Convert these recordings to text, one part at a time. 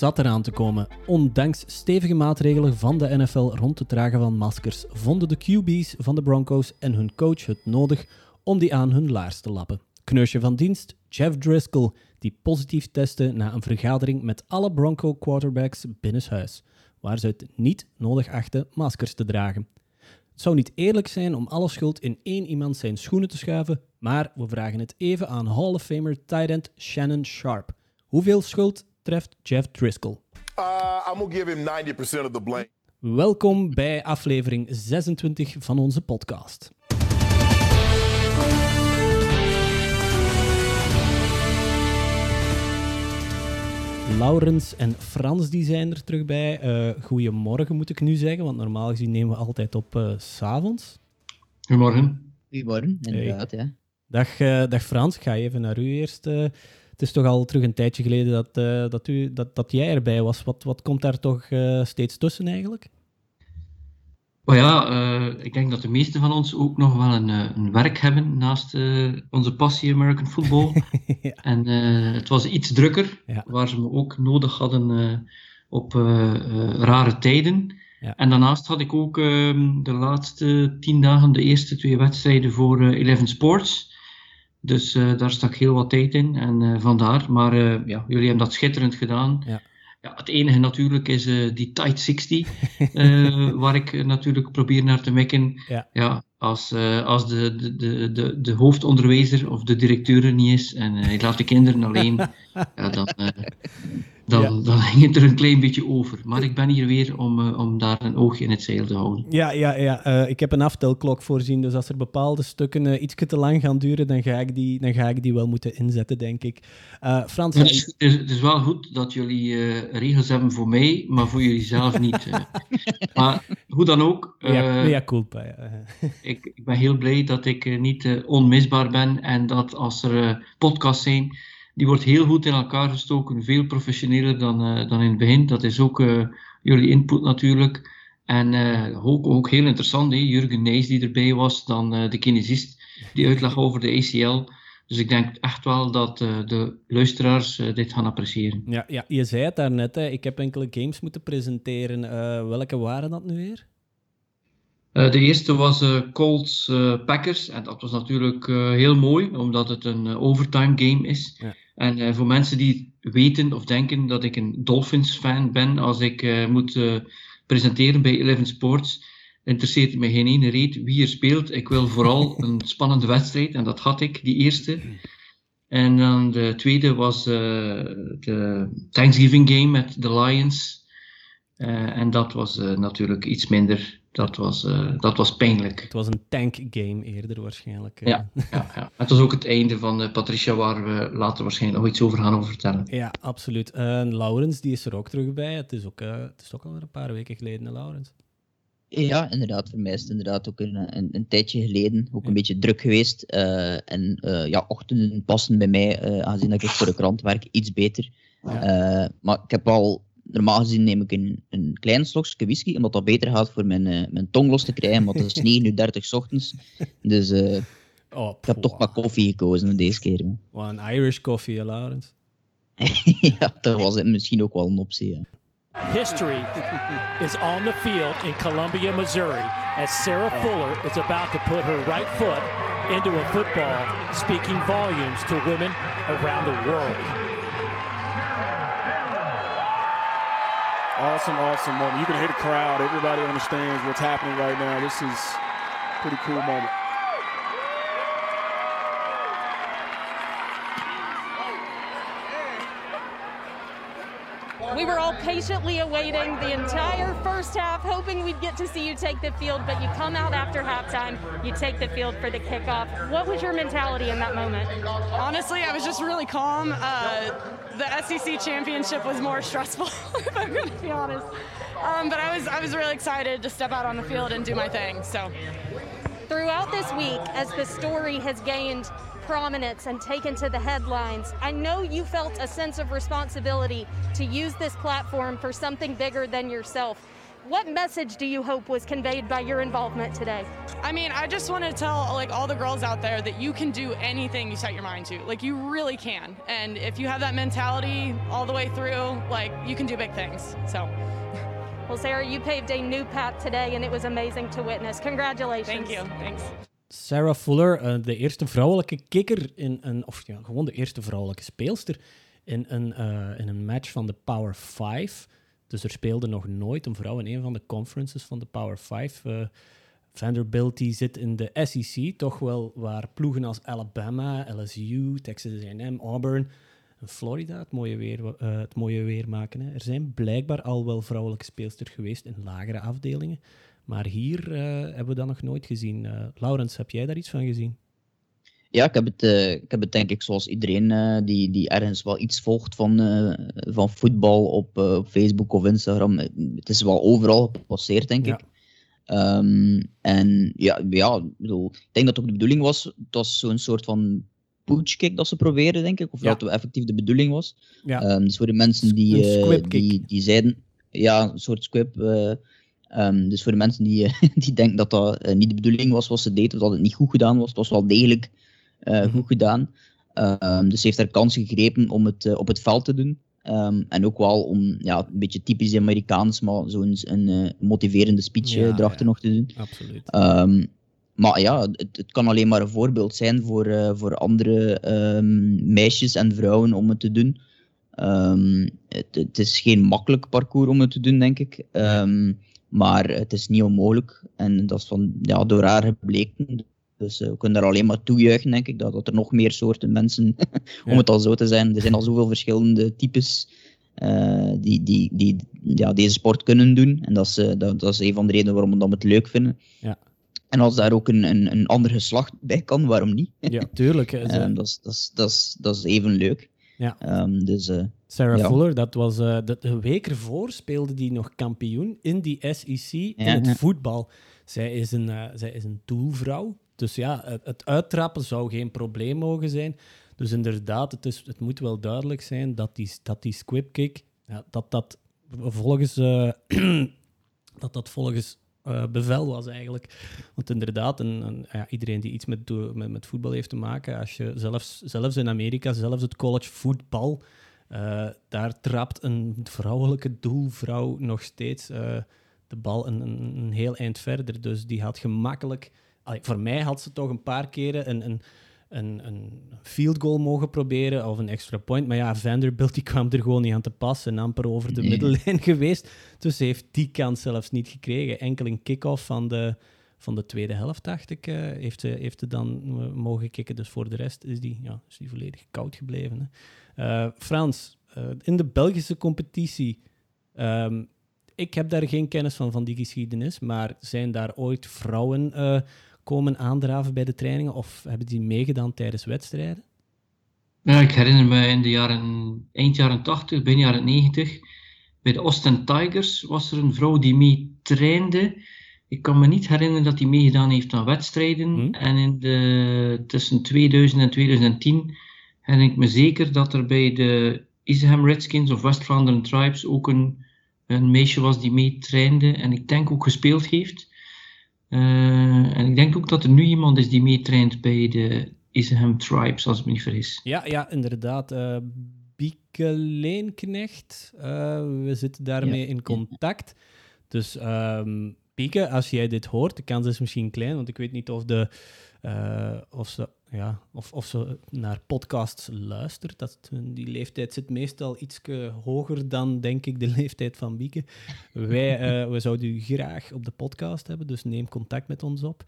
zat eraan te komen. Ondanks stevige maatregelen van de NFL rond het dragen van maskers, vonden de QB's van de Broncos en hun coach het nodig om die aan hun laars te lappen. Kneusje van dienst, Jeff Driscoll, die positief testte na een vergadering met alle Bronco quarterbacks binnenshuis, waar ze het niet nodig achten maskers te dragen. Het zou niet eerlijk zijn om alle schuld in één iemand zijn schoenen te schuiven, maar we vragen het even aan Hall of Famer end Shannon Sharp. Hoeveel schuld Jeff Driscoll? Uh, I'm gonna give him 90% of the blame. Welkom bij aflevering 26 van onze podcast. Laurens en Frans die zijn er terug bij. Eh goedemorgen moet ik nu zeggen, want normaal gezien nemen we altijd op eh, s s'avonds. Goedemorgen. Goedemorgen, inderdaad, ja. Dag, eh, dag Frans, ik ga even naar u eerst. Het is toch al terug een tijdje geleden dat, eh, dat, u, dat, dat jij erbij was. Wat, wat komt daar toch eh, steeds tussen eigenlijk? Maar ja, eh, ik denk dat de meesten van ons ook nog wel een, een werk hebben naast onze passie American football. Ja. En het was iets drukker, Ja. waar ze me ook nodig hadden op rare tijden. Ja. En daarnaast had ik ook ehm, de laatste tien dagen de eerste twee wedstrijden voor Eleven Sports. Dus eh, daar stak heel wat tijd in en eh, vandaar. Maar eh, ja, jullie hebben dat schitterend gedaan. Ja. Ja, het enige natuurlijk is die tight 60, eh, waar ik natuurlijk probeer naar te mikken. Ja. als, eh, als de, de, de, de, de hoofdonderwijzer of de directeur er niet is en ik laat de kinderen alleen, ja, dan, dan, Ja. dan ging het er een klein beetje over. Maar ik ben hier weer om, eh, om daar een oogje in het zeil te houden. Ja, ja, ja. eh, ik heb een aftelklok voorzien, dus als er bepaalde stukken eh iets te lang gaan duren, dan ga ik die, dan ga ik die wel moeten inzetten, denk ik. Frans, Het is, het is- wel goed dat jullie regels hebben voor mij, maar voor jullie zelf niet. maar hoe dan ook, ja, ja, culpa. Ja. ik, ik ben heel blij dat ik niet onmisbaar ben en dat als er podcasts zijn, die wordt heel goed in elkaar gestoken, veel professioneler dan, eh, dan in het begin. Dat is ook eh, jullie input natuurlijk. En eh, ook, ook heel interessant? Jurgen Nijs die erbij was, dan de kinesist die uitleg over de ACL. Dus ik denk echt wel dat de luisteraars dit gaan appreciëren. Ja, ja, je zei het daarnet, hè. ik heb enkele games moeten presenteren. Welke waren dat nu weer? Eh, de eerste was eh, Colts eh, Packers. En dat was natuurlijk heel mooi, omdat het een overtime game is. Ja. En voor mensen die weten of denken dat ik een Dolphins fan ben, als ik moet presenteren bij Eleven Sports, interesseert me geen ene reet wie er speelt. Ik wil vooral een spannende wedstrijd, en dat had ik, die eerste. En dan de tweede was de Thanksgiving game met de Lions. En dat was natuurlijk iets minder. Dat was, eh, dat was pijnlijk. Het was een tank game eerder waarschijnlijk. Ja, ja, ja. Het was ook het einde van eh, Patricia, waar we later waarschijnlijk nog iets over gaan over vertellen. Ja, absoluut. Eh, Laurens, die is er ook terug bij. Het is ook, eh, het is ook al een paar weken geleden, Laurens. Ja, inderdaad. Voor mij is het inderdaad ook een, een, een tijdje geleden ook Ja. een beetje druk geweest. eh, en eh, ja, ochtenden passen bij mij, eh, aangezien dat ik voor de krant werk, iets beter. Ja. Eh, maar ik heb al, normaal gezien neem ik een, een klein slokje whisky, omdat dat beter gaat voor mijn, eh, mijn tong los te krijgen, want het is 9 uur 30 's ochtends. Dus eh, ik Oh, heb toch maar koffie gekozen deze keer. Wat een Irish coffee, hè, Laurens. ja, dat was het misschien ook wel een optie. ja. History is on the field in Columbia, Missouri, as Sarah Fuller is about to put her right foot into a football, speaking volumes to women around the world. Awesome, awesome moment. You can hear the crowd. Everybody understands what's happening right now. This is pretty cool moment. We were all patiently awaiting the entire first half, hoping we'd get to see you take the field, but you come out after halftime, you take the field for the kickoff. What was your mentality in that moment? Honestly, I was just really calm. Uh, the SEC championship was more stressful, if I'm going to be honest. Um, but I was I was really excited to step out on the field and do my thing. So Throughout this week, as the story has gained prominence and taken to the headlines, I know you felt a sense of responsibility to use this platform for something bigger than yourself. What message do you hope was conveyed by your involvement today? I mean, I just want to tell like all the girls out there that you can do anything you set your mind to. Like you really can. And if you have that mentality all the way through, like you can do big things. So Well, Sarah, you paved a new path today and it was amazing to witness. Congratulations. thank you. Thanks. Sarah Fuller, eh, de eerste vrouwelijke kikker in een, of ja, gewoon de eerste vrouwelijke speelster in een, eh, in een match van de Power 5. Dus er speelde nog nooit een vrouw in een van de conferences van de Power 5. Eh, Vanderbilt die zit in de SEC, toch wel waar ploegen als Alabama, LSU, Texas A&M, Auburn en Florida het mooie weer, het mooie weer maken. Hè. Er zijn blijkbaar al wel vrouwelijke speelsters geweest in lagere afdelingen. Maar hier eh, hebben we dat nog nooit gezien. Eh Laurens, heb jij daar iets van gezien? Ja, ik heb het, eh, ik heb het denk ik zoals iedereen die, die ergens wel iets volgt van, van voetbal op, Facebook of Instagram. Het is wel overal gepasseerd, denk Ja. ik. Ehm, en ja, ja ik, bedoel, ik denk dat het ook de bedoeling was. Het was zo'n soort van poochkick dat ze probeerden, denk ik. Of Ja. dat het effectief de bedoeling was. Ja. Ehm, dus voor de mensen die, die, die zeiden... Ja, een soort squib. Eh, ehm, dus voor de mensen die, eh, die denken dat dat eh, niet de bedoeling was wat ze deed, of dat het niet goed gedaan was, het was wel degelijk eh, Mhm. goed gedaan. Ehm, dus ze heeft haar kans gegrepen om het op het veld te doen. Ehm, en ook wel om, ja, een beetje typisch Amerikaans, maar zo'n een eh, motiverende speech Ja, erachter ja. nog te doen. Absoluut. Maar ja, het, het kan alleen maar een voorbeeld zijn voor, voor andere meisjes en vrouwen om het te doen. Het, het is geen makkelijk parcours om het te doen, denk ik. Maar het is niet onmogelijk. En dat is van, ja, door haar gebleken. Dus eh, we kunnen daar alleen maar toejuichen, denk ik. Dat, dat er nog meer soorten mensen, om Ja. het al zo te zijn. Er zijn al zoveel verschillende types eh, die, die, die ja, deze sport kunnen doen. En dat is, eh, dat, dat is een van de redenen waarom we dat het leuk vinden. Ja. En als daar ook een, een, een ander geslacht bij kan, waarom niet? Ja, tuurlijk. hè. Dat, is, dat, is, dat, is, dat is even leuk. Ja. Ehm, dus eh, Sarah Ja. Fuller, dat was de, de week ervoor speelde die nog kampioen in die SEC in Ja, het voetbal. Zij is een, eh, zij is een doelvrouw. Dus ja, het, het uittrappen zou geen probleem mogen zijn. Dus inderdaad, het, is, het moet wel duidelijk zijn dat die, dat die squib kick, ja, dat dat volgens, dat dat volgens eh, bevel was eigenlijk. Want inderdaad, ja, iedereen die iets met, met, met voetbal heeft te maken, als je zelfs, zelfs in Amerika, zelfs het college voetbal, eh, daar trapt een vrouwelijke doelvrouw nog steeds eh, de bal een, een, heel eind verder. Dus die had gemakkelijk... Voor mij had ze toch een paar keren een, een, een, een field goal mogen proberen of een extra point. Maar ja, Vanderbilt die kwam er gewoon niet aan te pas en amper over de Nee. middellijn geweest. Dus ze heeft die kans zelfs niet gekregen. Enkel een kick-off van de, van de tweede helft, dacht ik, eh, heeft, ze, heeft ze dan mogen kicken. Dus voor de rest is die, ja, is die volledig koud gebleven. Hè. Eh, Frans, eh, in de Belgische competitie, ehm, ik heb daar geen kennis van, van die geschiedenis, maar zijn daar ooit vrouwen komen aandraven bij de trainingen of hebben die meegedaan tijdens wedstrijden? Ja, ik herinner me in de jaren, eind jaren 80, begin jaren 90, bij de Austin Tigers was er een vrouw die mee trainde. Ik kan me niet herinneren dat die meegedaan heeft aan wedstrijden. Hm. En in de, tussen 2000 en 2010 herinner ik me zeker dat er bij de Isleham Redskins of West Vlaanderen Tribes ook een, een meisje was die mee trainde en ik denk ook gespeeld heeft. Eh, en ik denk ook dat er nu iemand is die meetraint bij de Isleham Tribes, als ik me niet vergis. Ja, ja inderdaad. eh Bieke Leenknecht, eh, we zitten daarmee Ja, in contact. Dus ehm Bieke, als jij dit hoort, de kans is misschien klein, want ik weet niet of, de, of, ze, ja, of, of ze naar podcasts luistert. Dat, die leeftijd zit meestal iets hoger dan, denk ik, de leeftijd van Bieke. Wij, eh, we zouden u graag op de podcast hebben, dus neem contact met ons op.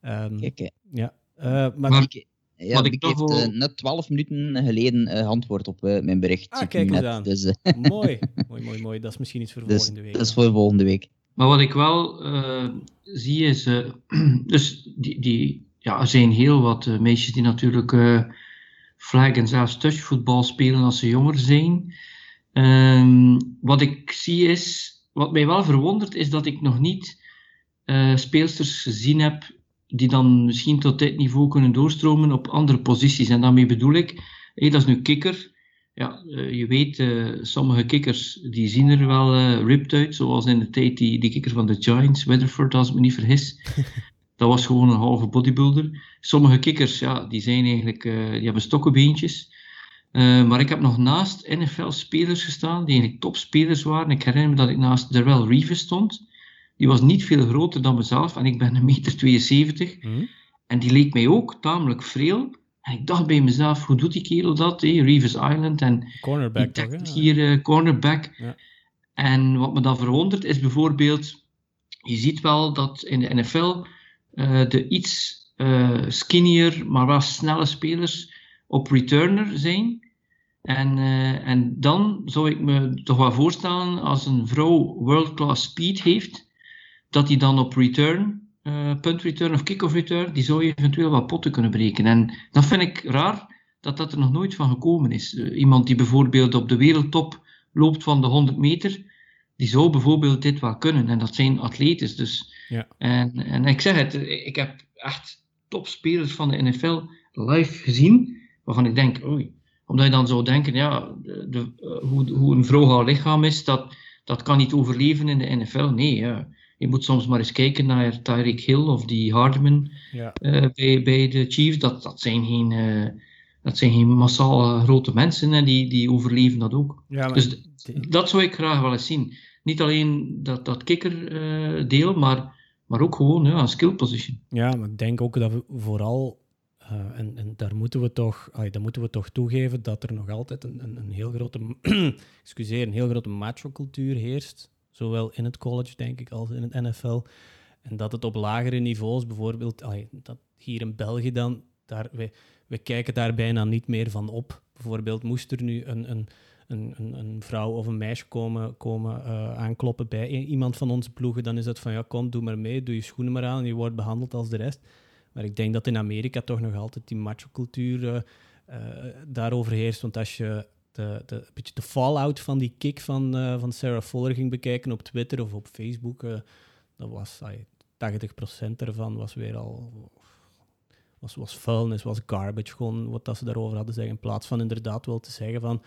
Ehm, kijk, hè. ja. Eh, maar, Maar- Bieke- ja, wat ik heeft wel- eh, net twaalf minuten geleden eh, antwoord op eh, mijn bericht. Ah, kijk eens net. aan. Dus, eh, mooi, mooi, mooi, mooi. Dat is misschien iets voor dus volgende week. dat is voor volgende week. Maar wat ik wel eh, zie is, eh, dus die, die, ja, er zijn heel wat eh, meisjes die natuurlijk eh, flag en zelfs touchvoetbal spelen als ze jonger zijn. Ehm, wat ik zie is, wat mij wel verwondert, is dat ik nog niet eh, speelsters gezien heb die dan misschien tot dit niveau kunnen doorstromen op andere posities. En daarmee bedoel ik, hé, dat is nu kikker. ja, je weet, sommige kikkers die zien er wel ripped uit, zoals in de tijd die, die kikker van de Giants, Weatherford, als ik me niet vergis. dat was gewoon een halve bodybuilder. Sommige kikkers, ja, die zijn eigenlijk, die hebben stokkenbeentjes. maar ik heb nog naast NFL-spelers gestaan, die eigenlijk topspelers waren. Ik herinner me dat ik naast Darrell Reeves stond. Die was niet veel groter dan mezelf en ik ben een meter 72. Mm. En die leek mij ook tamelijk vreel. En ik dacht bij mezelf, hoe doet die kerel dat? Hey, Reeves Island en cornerback, toch, hier uh, cornerback. Ja. En wat me dan verwondert is bijvoorbeeld, je ziet wel dat in de NFL de iets uh, skinnier, maar wel snelle spelers op returner zijn. En, en dan zou ik me toch wel voorstellen, als een vrouw world-class speed heeft, dat hij dan op return punt return of kick-off return, die zou eventueel wat potten kunnen breken. En dat vind ik raar dat dat er nog nooit van gekomen is. Iemand die bijvoorbeeld op de wereldtop loopt van de 100 meter, die zou bijvoorbeeld dit wel kunnen. En dat zijn atletes. Dus. Ja. En, en ik zeg het, ik heb echt topspelers van de NFL live gezien, waarvan ik denk, oei, omdat je dan zou denken, ja, de, de, uh, hoe, hoe een vrouw haar lichaam is, dat, dat kan niet overleven in de NFL. Nee, ja je moet soms maar eens kijken naar Tyreek Hill of die Hardman ja. uh, bij, bij de Chiefs. Dat, dat, zijn geen, uh, dat zijn geen massaal grote mensen en die, die overleven dat ook. Ja, dus dat zou ik graag wel eens zien. Niet alleen dat, dat kikker uh, deel, maar, maar ook gewoon ja, een skill position. Ja, maar ik denk ook dat we vooral en, en, daar moeten we toch, ay, daar moeten we toch toegeven dat er nog altijd een, een, een heel grote, excuseer, een heel grote macho-cultuur heerst Zowel in het college, denk ik, als in het NFL. En dat het op lagere niveaus, bijvoorbeeld, dat hier in België dan, daar, wij, wij kijken daar bijna niet meer van op. Bijvoorbeeld, moest er nu een, een, een, een vrouw of een meisje komen, komen uh, aankloppen bij iemand van onze ploegen, dan is het van, ja, kom, doe maar mee, doe je schoenen maar aan en je wordt behandeld als de rest. Maar ik denk dat in Amerika toch nog altijd die macho-cultuur uh, daarover heerst. Want als je de, de, een beetje de fallout van die kick van, van Sarah Fuller ging bekijken op Twitter of op Facebook, dat was ay, 80% ervan was weer al was, was vuilnis, was garbage, gewoon wat dat ze daarover hadden zeggen, in plaats van inderdaad wel te zeggen van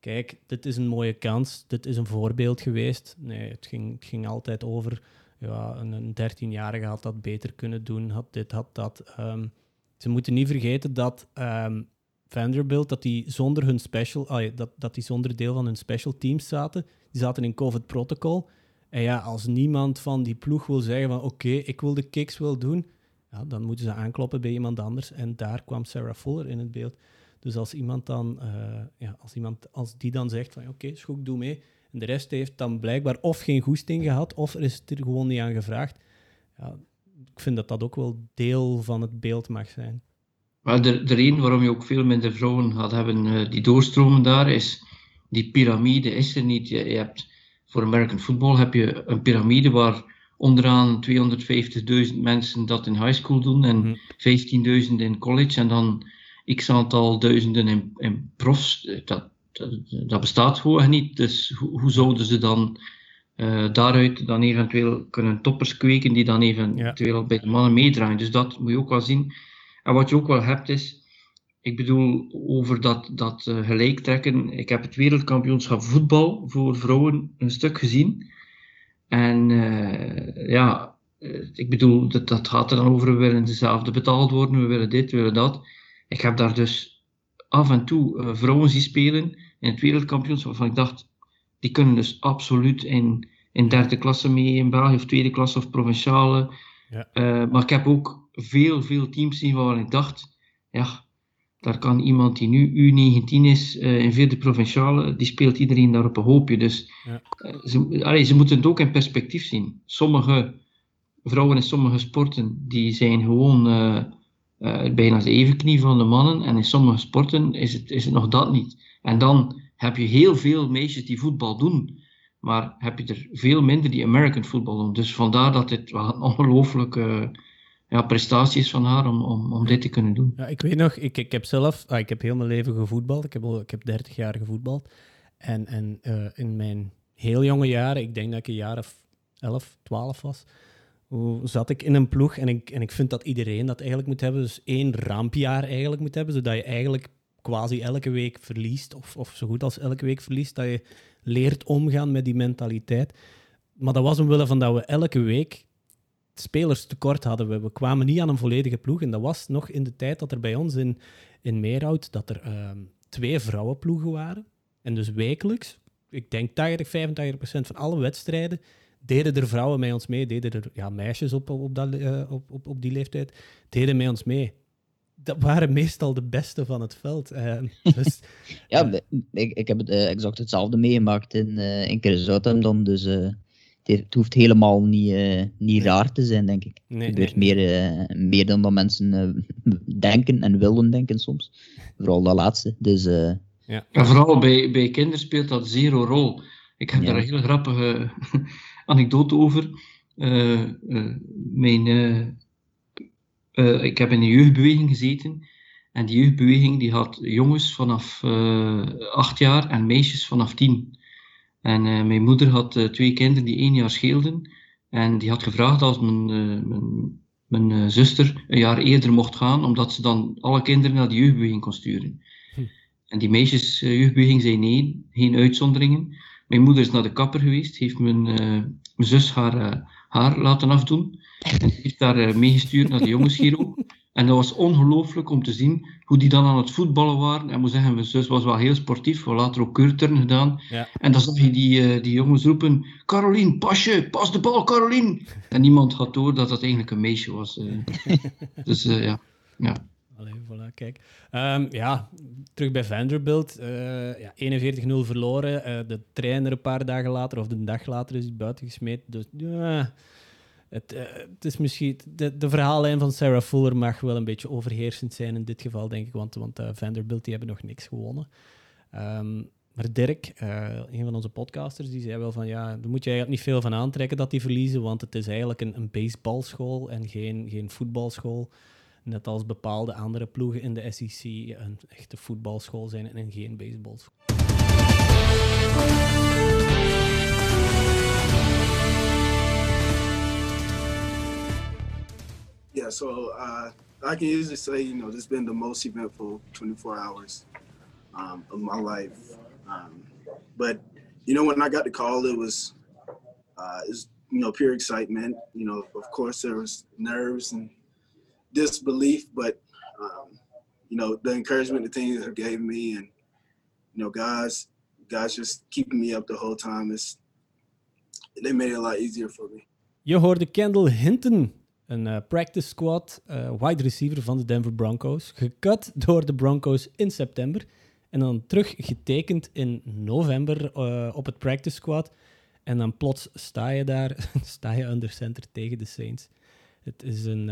kijk, dit is een mooie kans, dit is een voorbeeld geweest. Nee, het ging, het ging altijd over ja, een, 13-jarige had dat beter kunnen doen, had dit, had dat. Um, ze moeten niet vergeten dat um, Vanderbilt, dat die zonder hun special, dat, dat die zonder deel van hun special teams zaten. Die zaten in COVID protocol. En ja, als niemand van die ploeg wil zeggen van oké, ik wil de kicks wel doen, ja, dan moeten ze aankloppen bij iemand anders. En daar kwam Sarah Fuller in het beeld. Dus als iemand dan, uh, ja, als iemand, als die dan zegt van oké, okay, doe mee. En de rest heeft dan blijkbaar of geen goesting gehad, of er is er gewoon niet aan gevraagd. Ja, ik vind dat dat ook wel deel van het beeld mag zijn. Maar de, de reden waarom je ook veel minder vrouwen gaat hebben uh, die doorstromen daar, is die piramide is er niet. Je, je, hebt, voor American football heb je een piramide waar onderaan 250.000 mensen dat in high school doen en 15.000 mhm. in college en dan x aantal duizenden in, in profs. Dat, dat, dat bestaat gewoon niet. Dus hoe, hoe zouden ze dan uh, daaruit dan eventueel kunnen toppers kweken die dan eventueel ja. bij de mannen meedraaien? Dus dat moet je ook wel zien. En wat je ook wel hebt is, ik bedoel over dat, dat uh, gelijktrekken. Ik heb het wereldkampioenschap voetbal voor vrouwen een stuk gezien. En uh, ja, ik bedoel, dat, dat gaat er dan over, we willen dezelfde betaald worden, we willen dit, we willen dat. Ik heb daar dus af en toe vrouwen zien spelen in het wereldkampioenschap waarvan ik dacht, die kunnen dus absoluut in, in derde klasse mee in België, of tweede klasse of provinciale. Ja. maar ik heb ook veel, veel teams zien waarvan ik dacht, ja, daar kan iemand die nu U19 is, uh, in vierde provinciale, die speelt iedereen daar op een hoopje. Dus ja. uh, ze, allee, ze moeten het ook in perspectief zien. Sommige vrouwen in sommige sporten, die zijn gewoon uh, bijna de evenknie van de mannen. En in sommige sporten is het, is het nog dat niet. En dan heb je heel veel meisjes die voetbal doen. Maar heb je er veel minder die American football doen. Dus vandaar dat dit wel een ongelooflijke ja, prestaties van haar om, om, om dit te kunnen doen. Ja, ik weet nog, ik, ik heb zelf, ah, ik heb heel mijn leven gevoetbald. Ik heb, ik heb 30 jaar gevoetbald. En, en uh, in mijn heel jonge jaren, ik denk dat ik een jaar of 11, 12 was, zat ik in een ploeg. En ik, en ik vind dat iedereen dat eigenlijk moet hebben. Dus één rampjaar eigenlijk moet hebben, zodat je eigenlijk quasi elke week verliest, of, of zo goed als elke week verliest, dat je leert omgaan met die mentaliteit. Maar dat was omwille van dat we elke week spelers tekort hadden. We, we kwamen niet aan een volledige ploeg. En dat was nog in de tijd dat er bij ons in, in Meerhout dat er ehm, twee vrouwenploegen waren. En dus wekelijks, ik denk 80, 85 procent van alle wedstrijden, deden er vrouwen met ons mee, deden er ja, meisjes op, op, dat, eh, op, op, op die leeftijd, deden met ons mee. Dat waren meestal de beste van het veld. Eh, dus, Ja, ik, ik heb het, eh, exact hetzelfde meegemaakt in, eh in dus eh, het, hoeft helemaal niet, eh, niet raar te zijn, denk ik. Nee, het gebeurt nee, Meer, eh, meer dan dat mensen denken en willen denken soms. Vooral dat laatste. Dus eh, Ja, vooral bij, bij kinderen speelt dat zero rol. Ik heb Ja. daar een hele grappige anekdote over. Eh, eh, mijn, eh, ik heb in een jeugdbeweging gezeten. En die jeugdbeweging die had jongens vanaf acht jaar en meisjes vanaf tien. En mijn moeder had twee kinderen die één jaar scheelden. En die had gevraagd als mijn, mijn, mijn zuster een jaar eerder mocht gaan, omdat ze dan alle kinderen naar de jeugdbeweging kon sturen. En die meisjes jeugdbeweging zei nee, geen uitzonderingen. Mijn moeder is naar de kapper geweest, heeft mijn, eh, mijn zus haar eh, haar laten afdoen. En heeft daar eh, meegestuurd naar de jongensgiro. En dat was ongelooflijk om te zien hoe die dan aan het voetballen waren. En ik moet zeggen, mijn zus was wel heel sportief. We hebben later ook keurturnen gedaan. Ja. En dan zag je die, die jongens roepen: Carolien, pasje, pas de bal, Carolien. En niemand had door dat dat eigenlijk een meisje was. dus eh, ja. ja. Allee, voilà, kijk. Ehm, ja, terug bij Vanderbilt. eh, ja, 41-0 verloren. Eh, de trainer een paar dagen later, of een dag later, is hij buiten gesmeten. Dus ja, het, eh, het is misschien... De, de verhaallijn van Sarah Fuller mag wel een beetje overheersend zijn in dit geval, denk ik. Want, want eh, Vanderbilt die hebben nog niks gewonnen. Ehm, maar Dirk, eh, een van onze podcasters, die zei wel van ja, daar moet je eigenlijk niet veel van aantrekken dat die verliezen, want het is eigenlijk een, een baseballschool en geen, geen voetbalschool. Net als bepaalde andere ploegen in de SEC een echte voetbalschool zijn en geen baseballschool. Yeah, so uh, I can easily say, you know, this has been the most eventful 24 hours um, of my life. Um, but you know, when I got the call, it was, uh, it was, you know, pure excitement. You know, of course, there was nerves and disbelief, but um, you know, the encouragement the team have gave me, and you know, guys, guys just keeping me up the whole time. It's they made it a lot easier for me. Je hoorde Kendall Hinton, een eh, practice squad eh, wide receiver van de Denver Broncos. Gecut door de Broncos in september. En dan terug getekend in november eh, op het practice squad. En dan plots sta je daar, sta je under center tegen de Saints. Het is een...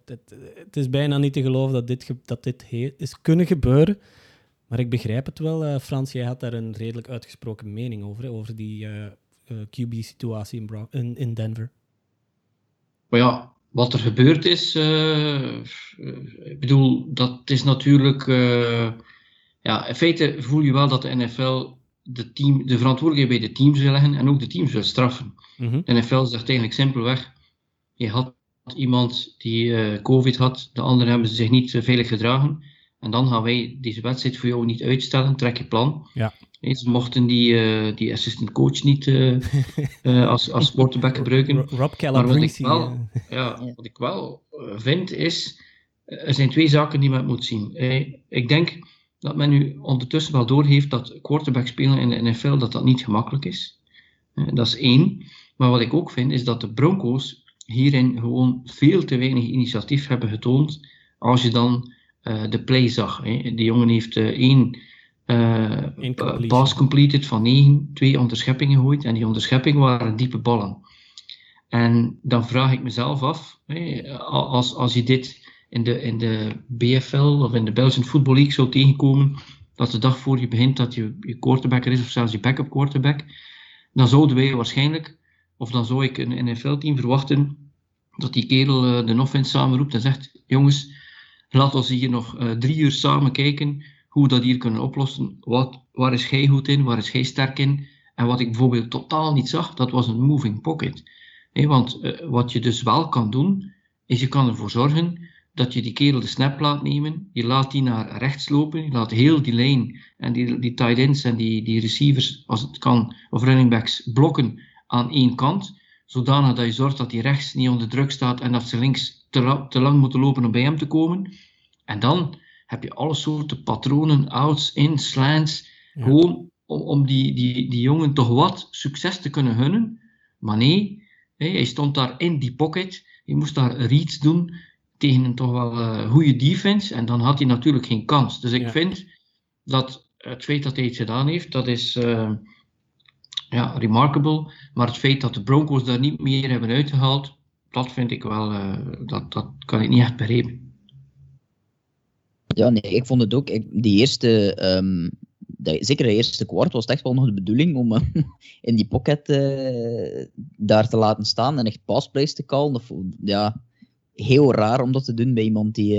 het, het, het is bijna niet te geloven dat dit, dat dit is kunnen gebeuren. Maar ik begrijp het wel, eh, Frans. Jij had daar een redelijk uitgesproken mening over, hè, over die eh, QB-situatie in, in, in Denver. Maar ja, wat er gebeurd is, eh, eh, ik bedoel, dat is natuurlijk. eh, ja, in feite voel je wel dat de NFL de, team, de verantwoordelijkheid bij de teams wil leggen en ook de teams wil straffen. Mhm. De NFL zegt eigenlijk simpelweg: je had iemand die eh, COVID had, de anderen hebben zich niet veilig gedragen. En dan gaan wij deze wedstrijd voor jou niet uitstellen, trek je plan. Ja. Nee, Ze mochten die, eh, die assistant coach niet eh, eh, als, als quarterback gebruiken. Ro- Rob Maar wat ik wel, ja, wat ik wel vind is, er zijn twee zaken die men moet zien. Eh, Ik denk dat men nu ondertussen wel doorheeft dat quarterback spelen in de NFL dat dat niet gemakkelijk is. Dat is één. Maar wat ik ook vind is dat de Broncos hierin gewoon veel te weinig initiatief hebben getoond als je dan eh, de play zag. Hè. Die jongen heeft eh, één eh, pass completed van negen, twee onderscheppingen gegooid en die onderscheppingen waren diepe ballen. En dan vraag ik mezelf af, hè, als, als je dit in de, in de BFL of in de Belgian Football League zou tegenkomen, dat de dag voor je begint dat je, je quarterback er is, of zelfs je backup quarterback, dan zouden wij waarschijnlijk, of dan zou ik een NFL-team verwachten, dat die kerel eh, de offense samenroept en zegt, jongens, laat ons hier nog eh, drie uur samen kijken hoe we dat hier kunnen oplossen. Wat, waar is jij goed in, waar is jij sterk in? En wat ik bijvoorbeeld totaal niet zag, dat was een moving pocket. Hé, want eh, wat je dus wel kan doen, is je kan ervoor zorgen dat je die kerel de snap laat nemen. Je laat die naar rechts lopen. Je laat heel die lane en die, die tight ends en die, die receivers, als het kan, of running backs, blokken aan één kant. Zodanig dat je zorgt dat die rechts niet onder druk staat en dat ze links te, te lang moeten lopen om bij hem te komen. En dan heb je alle soorten patronen, outs, in, slants. Gewoon om, om die, die, die jongen toch wat succes te kunnen gunnen. Maar nee, hij stond daar in die pocket. Hij moest daar reads doen tegen een toch wel uh, goede defense. En dan had hij natuurlijk geen kans. Dus ik vind dat het feit dat hij het gedaan heeft, dat is uh, ja, remarkable. Maar het feit dat de Broncos daar niet meer hebben uitgehaald, dat vind ik wel, uh, dat, dat kan ik niet echt begrijpen. Ja, nee, ik vond het ook. Ik, die eerste, um, de, zeker de eerste kwart was het echt wel nog de bedoeling om uh, in die pocket uh, daar te laten staan en echt passplays te callen. Of, ja, heel raar om dat te doen bij iemand die,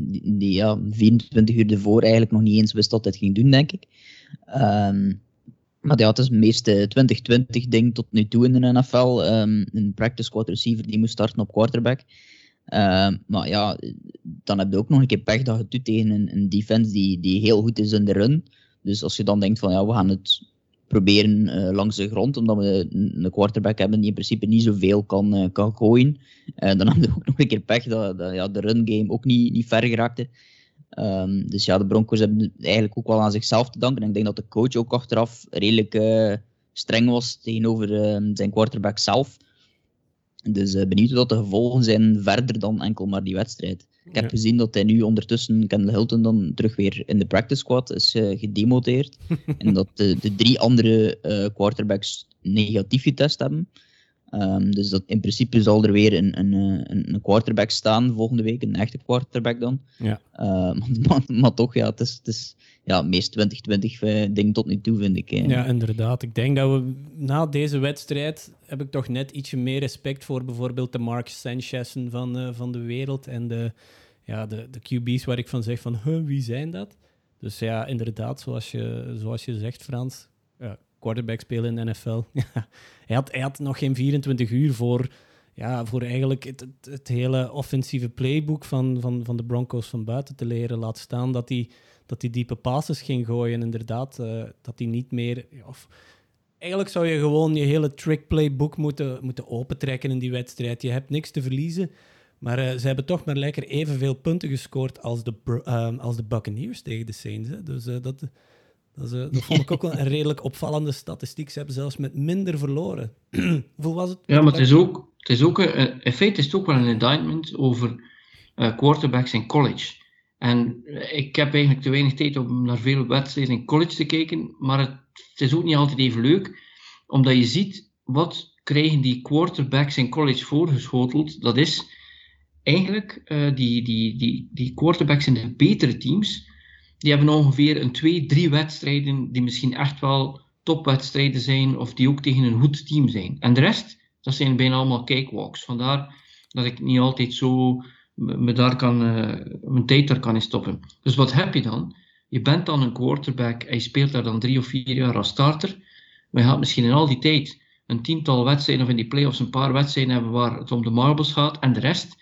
die, die, ja, 24 uur ervoor eigenlijk nog niet eens wist dat het ging doen, denk ik. Um, maar ja, het is het meeste 2020-ding tot nu toe in de NFL. Um, een practice squad receiver die moest starten op quarterback. Uh, maar ja, dan heb je ook nog een keer pech dat je doet tegen een, een, defense die, die heel goed is in de run. Dus als je dan denkt van ja, we gaan het proberen uh, langs de grond, omdat we een quarterback hebben die in principe niet zoveel kan, uh, kan gooien. Uh, dan heb je ook nog een keer pech dat, dat ja, de run game ook niet, niet ver geraakte. Um, dus ja, de Broncos hebben eigenlijk ook wel aan zichzelf te danken. En ik denk dat de coach ook achteraf redelijk streng was tegenover ehm, zijn quarterback zelf. Dus uh, benieuwd wat de gevolgen zijn verder dan enkel maar die wedstrijd. Ik heb ja. gezien dat hij nu ondertussen, Kendall Hilton, dan terug weer in de practice squad is uh, gedemoteerd. en dat de, de drie andere quarterbacks negatief getest hebben. Um, dus dat in principe zal er weer een, een, een, quarterback staan volgende week, een echte quarterback dan. Ja. maar, maar, toch, ja, het is, het is ja, meest 2020 ding tot nu toe, vind ik. Hè. Ja, inderdaad. Ik denk dat we na deze wedstrijd heb ik toch net ietsje meer respect voor bijvoorbeeld de Mark Sanchez'en van, uh, van de wereld en de, ja, de, de QB's waar ik van zeg van, huh, wie zijn dat? Dus ja, inderdaad, zoals je, zoals je zegt, Frans, quarterback spelen in de NFL. hij, had, hij had nog geen 24 uur voor, ja, voor eigenlijk het, het, hele offensieve playbook van, van, van de Broncos van buiten te leren. Laat staan dat hij dat hij diepe passes ging gooien. Inderdaad, uh, dat hij niet meer. Of, eigenlijk zou je gewoon je hele trick playbook moeten, moeten opentrekken in die wedstrijd. Je hebt niks te verliezen. Maar uh, ze hebben toch maar lekker evenveel punten gescoord als de, uh, als de Buccaneers tegen de Saints. Dus dat, dat, is, dat vond ik ook wel een redelijk opvallende statistiek. Ze hebben zelfs met minder verloren. Hoeveel was het? Ja, maar het is ook, het is ook een, in feite is het ook wel een indictment over quarterbacks in college. En ik heb eigenlijk te weinig tijd om naar veel wedstrijden in college te kijken, maar het, het, is ook niet altijd even leuk, omdat je ziet wat krijgen die quarterbacks in college voorgeschoteld. Dat is eigenlijk uh, die, die, die, die quarterbacks in de betere teams, die hebben ongeveer een twee, drie wedstrijden die misschien echt wel topwedstrijden zijn of die ook tegen een goed team zijn. En de rest, dat zijn bijna allemaal cakewalks. Vandaar dat ik niet altijd zo me daar kan, uh, mijn tijd daar kan in stoppen. Dus wat heb je dan? Je bent dan een quarterback je speelt daar dan drie of vier jaar als starter. Maar je gaat misschien in al die tijd een tiental wedstrijden of in die playoffs een paar wedstrijden hebben waar het om de marbles gaat. En de rest,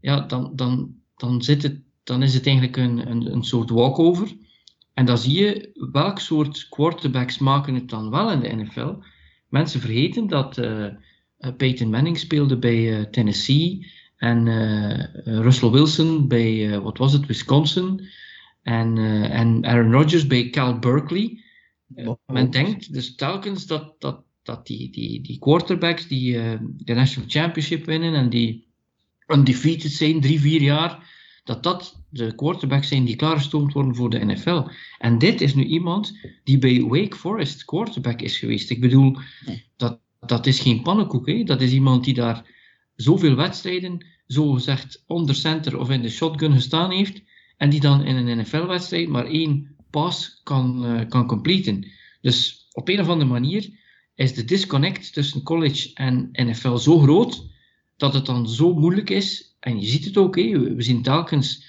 ja, dan, dan, dan, zit het, dan is het eigenlijk een, een, een soort walkover. En dan zie je welk soort quarterbacks maken het dan wel in de NFL. Mensen vergeten dat uh, Peyton Manning speelde bij uh, Tennessee. En uh, Russell Wilson bij, wat was het, Wisconsin. En, en Aaron Rodgers bij Cal Berkeley. men denkt dus telkens dat, dat, dat die, die, die quarterbacks die de National Championship winnen en die undefeated zijn, drie, vier jaar, dat dat de quarterbacks zijn die klaargestoomd worden voor de NFL. En dit is nu iemand die bij Wake Forest quarterback is geweest. Ik bedoel, dat, dat is geen pannenkoek. Hè? Dat is iemand die daar zoveel wedstrijden zo gezegd onder center of in de shotgun gestaan heeft en die dan in een NFL-wedstrijd maar één pass kan, uh, kan completen. Dus op een of andere manier is de disconnect tussen college en NFL zo groot dat het dan zo moeilijk is. En je ziet het ook, hé, we zien telkens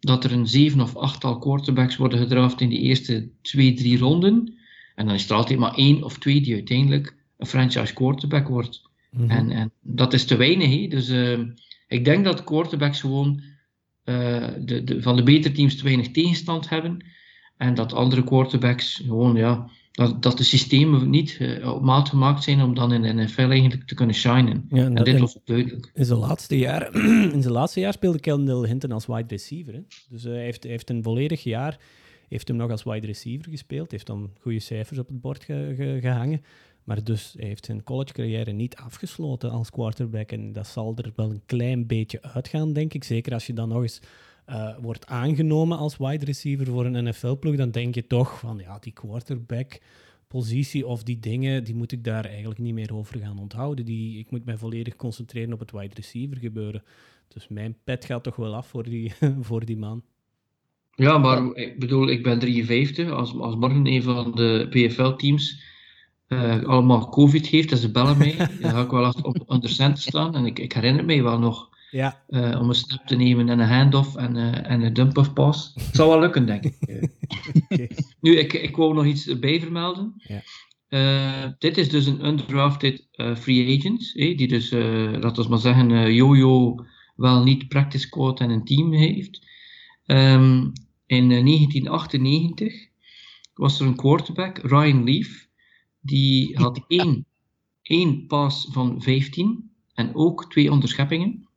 dat er een zeven of achttal quarterbacks worden gedraft in de eerste twee, drie ronden. En dan is er altijd maar één of twee die uiteindelijk een franchise quarterback wordt. en, en, dat is te weinig. Dus uh, ik denk dat quarterbacks gewoon eh, de, de, van de betere teams te weinig tegenstand hebben. En dat andere quarterbacks gewoon, ja, dat, dat de systemen niet uh, op maat gemaakt zijn om dan in de NFL eigenlijk te kunnen shinen. Ja, en, dit was duidelijk. In zijn laatste jaar, in zijn laatste jaar speelde Kendall Hinton als wide receiver. Hè? Dus hij heeft, hij heeft een volledig jaar heeft hem nog als wide receiver gespeeld. Heeft dan goede cijfers op het bord gehangen. Maar dus hij heeft zijn college-carrière niet afgesloten als quarterback. En dat zal er wel een klein beetje uitgaan, denk ik. Zeker als je dan nog eens uh, wordt aangenomen als wide receiver voor een NFL-ploeg. Dan denk je toch van ja, die quarterback-positie of die dingen, die moet ik daar eigenlijk niet meer over gaan onthouden. Die, ik moet mij volledig concentreren op het wide receiver gebeuren. Dus mijn pet gaat toch wel af voor die, voor die man. Ja, maar ik bedoel, ik ben 53. Als, als morgen een van de PFL-teams uh, allemaal COVID heeft en ze bellen mij, dan ga ik wel achter op onder cent staan. En ik, ik herinner mij wel nog ja. Uh, om een snap te nemen en een handoff en, uh, en een dump-off pass. Het zal wel lukken, denk ik. okay. Nu, ik, ik wou nog iets bij vermelden. Ja. Uh, dit is dus een undrafted free agent, eh, die dus, laten we maar zeggen, Jojo wel niet practice squad en een team heeft. Um, in 1998 was er een quarterback, Ryan Leaf, die had één, één pass van 15 en ook twee onderscheppingen.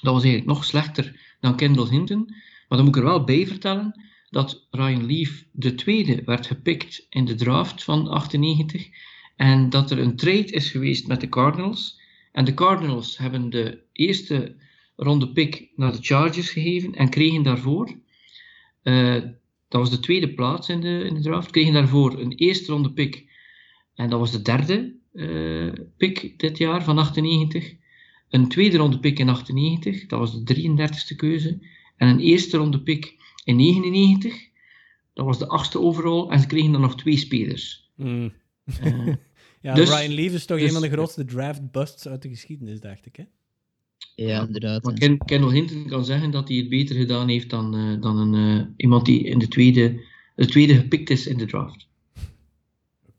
Dat was eigenlijk nog slechter dan Kendall Hinton. Maar dan moet ik er wel bij vertellen dat Ryan Leaf de tweede werd gepikt in de draft van 98 en dat er een trade is geweest met de Cardinals. En de Cardinals hebben de eerste ronde pick naar de Chargers gegeven en kregen daarvoor, uh, dat was de tweede plaats in de, in de draft, kregen daarvoor een eerste ronde pick en dat was de derde uh, pick dit jaar van 98. Een tweede ronde pick in 98, dat was de 33ste keuze. En een eerste ronde pick in 99, dat was de achtste overall. En ze kregen dan nog twee spelers. Mm. Uh, ja, dus, Ryan Leaf is toch dus, een van de grootste draft busts uit de geschiedenis, dacht ik. Hè? Ja, inderdaad. Maar Ken, Kendall Hinton kan zeggen dat hij het beter gedaan heeft dan, uh, dan een, uh, iemand die in de tweede, de tweede gepikt is in de draft.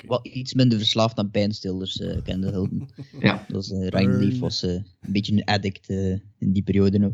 Wat iets minder verslaafd aan pijnstillers, uh, kende Hilton. ja. Dat was, uh, Ryan Leaf was uh, een beetje een addict in die periode nog.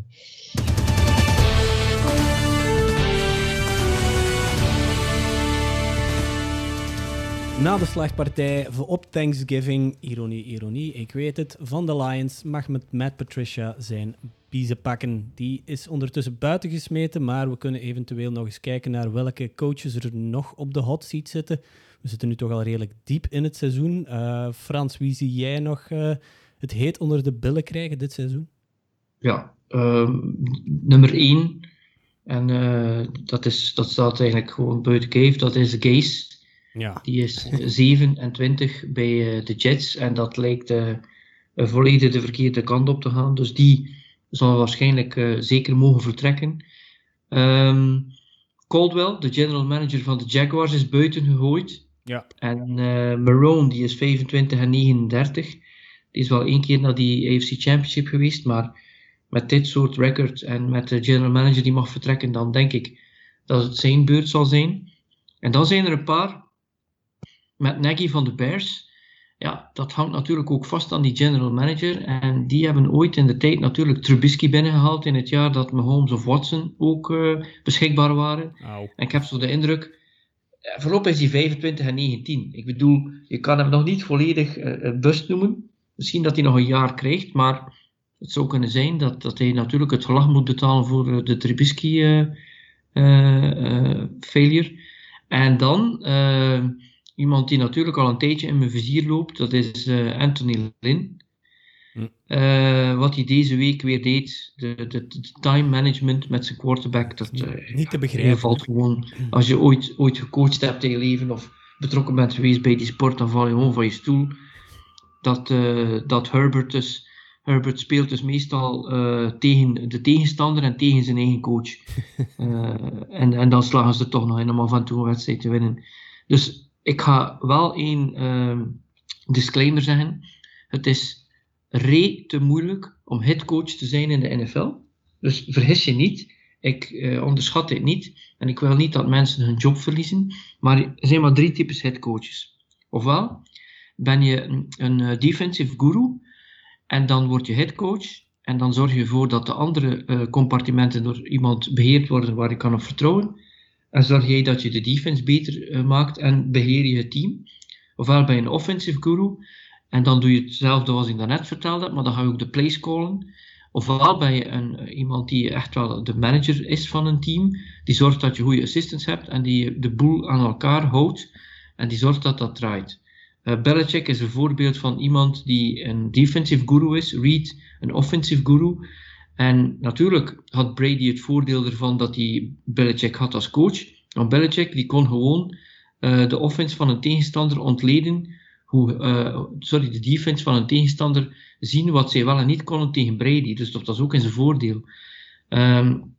Na de slagpartij op Thanksgiving, ironie, ironie, ik weet het, van de Lions mag met Matt Patricia zijn biezen pakken. Die is ondertussen buiten gesmeten, maar we kunnen eventueel nog eens kijken naar welke coaches er nog op de hot seat zitten. We zitten nu toch al redelijk diep in het seizoen. Uh, Frans, wie zie jij nog uh, het heet onder de billen krijgen dit seizoen? Ja, uh, nummer 1. En eh, dat, is, dat staat eigenlijk gewoon buiten kijf. Dat is Gaze. Ja. Die is 27 bij de Jets. En dat lijkt volledig de verkeerde kant op te gaan. Dus die zal waarschijnlijk zeker mogen vertrekken. Um, Caldwell, de general manager van de Jaguars, is buiten gegooid. Ja. En uh, Marone, die is 25 en 39. Die is wel één keer naar die AFC Championship geweest, maar met dit soort record en met de general manager die mag vertrekken, dan denk ik dat het zijn beurt zal zijn. En dan zijn er een paar met Nagy van de Bears. Ja, dat hangt natuurlijk ook vast aan die general manager. En die hebben ooit in de tijd natuurlijk Trubisky binnengehaald in het jaar dat Mahomes of Watson ook uh, beschikbaar waren. En ik heb zo de indruk voorlopig is hij 25 en 19. Ik bedoel, je kan hem nog niet volledig uh, bust noemen. Misschien dat hij nog een jaar krijgt, maar het zou kunnen zijn dat, dat hij natuurlijk het gelag moet betalen voor uh, de Trubisky uh, failure. En dan iemand die natuurlijk al een tijdje in mijn vizier loopt, dat is Anthony Lynn. Uh, wat hij deze week weer deed, de, de, de, time management met zijn quarterback, dat uh, niet te begrijpen. valt gewoon. Als je ooit, ooit gecoacht hebt in je leven of betrokken bent geweest bij die sport, dan val je gewoon van je stoel. Dat, uh, dat Herbert dus, Herbert speelt dus meestal tegen de tegenstander en tegen zijn eigen coach. en, en dan slagen ze toch nog in om af en toe een wedstrijd te winnen. Dus ik ga wel één ehm, disclaimer zeggen. Het is re te moeilijk om headcoach te zijn in de NFL. Dus vergis je niet. Ik eh, onderschat dit niet. En ik wil niet dat mensen hun job verliezen. Maar er zijn maar drie types headcoaches. Ofwel ben je een, een eh, defensive guru. En dan word je headcoach. En dan zorg je ervoor dat de andere uh, compartimenten door iemand beheerd worden waar je kan op vertrouwen. En zorg jij dat je de defense beter uh, maakt en beheer je het team. Ofwel ben je een offensive guru en dan doe je hetzelfde als ik daarnet vertelde, maar dan ga je ook de plays callen. Ofwel ben je een, iemand die echt wel de manager is van een team, die zorgt dat je goede assistants hebt en die de boel aan elkaar houdt en die zorgt dat dat draait. Uh, Belichick is een voorbeeld van iemand die een defensive guru is, Reed een offensive guru. En natuurlijk had Brady het voordeel ervan dat hij Belichick had als coach. Want Belichick die kon gewoon uh, de offense van een tegenstander ontleden, hoe, uh, sorry, de defense van een tegenstander zien wat zij wel en niet konden tegen Brady. Dus dat was ook in zijn voordeel. Um,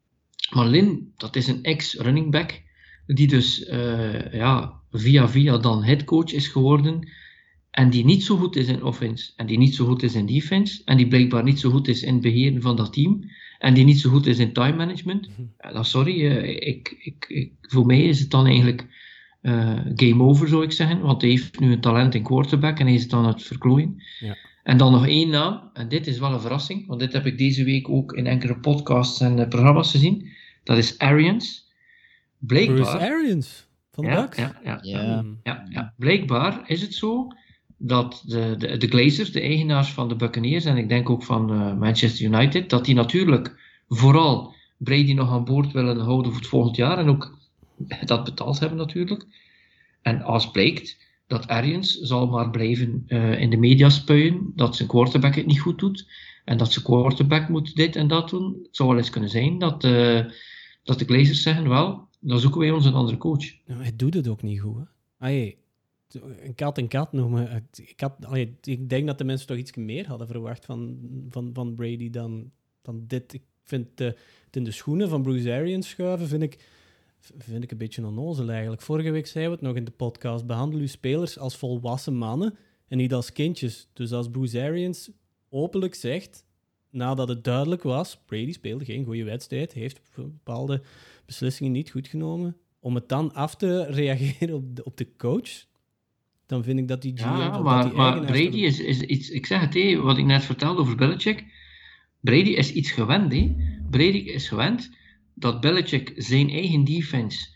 maar Lin, dat is een ex-running back, die dus uh, ja, via via dan headcoach is geworden. En die niet zo goed is in offense. En die niet zo goed is in defense. En die blijkbaar niet zo goed is in het beheren van dat team. En die niet zo goed is in time management. Ja, dan sorry, uh, ik, ik, ik, voor mij is het dan eigenlijk uh, game over, zou ik zeggen. Want hij heeft nu een talent in quarterback en hij is het dan aan het verklooien. Ja. En dan nog één naam, en dit is wel een verrassing, want dit heb ik deze week ook in enkele podcasts en uh, programma's gezien. Dat is Arians. Blijkbaar. Bruce Arians van de ja, Bucks. ja, ja, ja, Ja. ja, ja. Blijkbaar is het zo dat de, de, de Glazers, de eigenaars van de Buccaneers en ik denk ook van uh, Manchester United, dat die natuurlijk vooral Brady nog aan boord willen houden voor het volgend jaar en ook dat betaald hebben natuurlijk. En als blijkt dat Arians zal maar blijven uh, in de media spuien dat zijn quarterback het niet goed doet en dat zijn quarterback moet dit en dat doen, het zou wel eens kunnen zijn dat, uh, dat de Glazers zeggen, wel, dan zoeken wij ons een andere coach. Nou, hij doet het ook niet goed. Hè? Een kat een kat noemen. Ik, had, ik denk dat de mensen toch iets meer hadden verwacht van, van, van Brady dan, dan dit. Ik vind de, het in de schoenen van Bruce Arians schuiven, vind ik, vind ik een beetje onnozel eigenlijk. Vorige week zeiden we het nog in de podcast. Behandel uw spelers als volwassen mannen en niet als kindjes. Dus als Bruce Arians openlijk zegt, nadat het duidelijk was, Brady speelde geen goede wedstrijd, heeft bepaalde beslissingen niet goed genomen, om het dan af te reageren op de, op de coach, dan vind ik dat die GM... Ja, maar, die maar eigenaar- Brady is, is iets, ik zeg het, hé, wat ik net vertelde over Belichick. Brady is iets gewend. Hé. Brady is gewend dat Belichick zijn eigen defense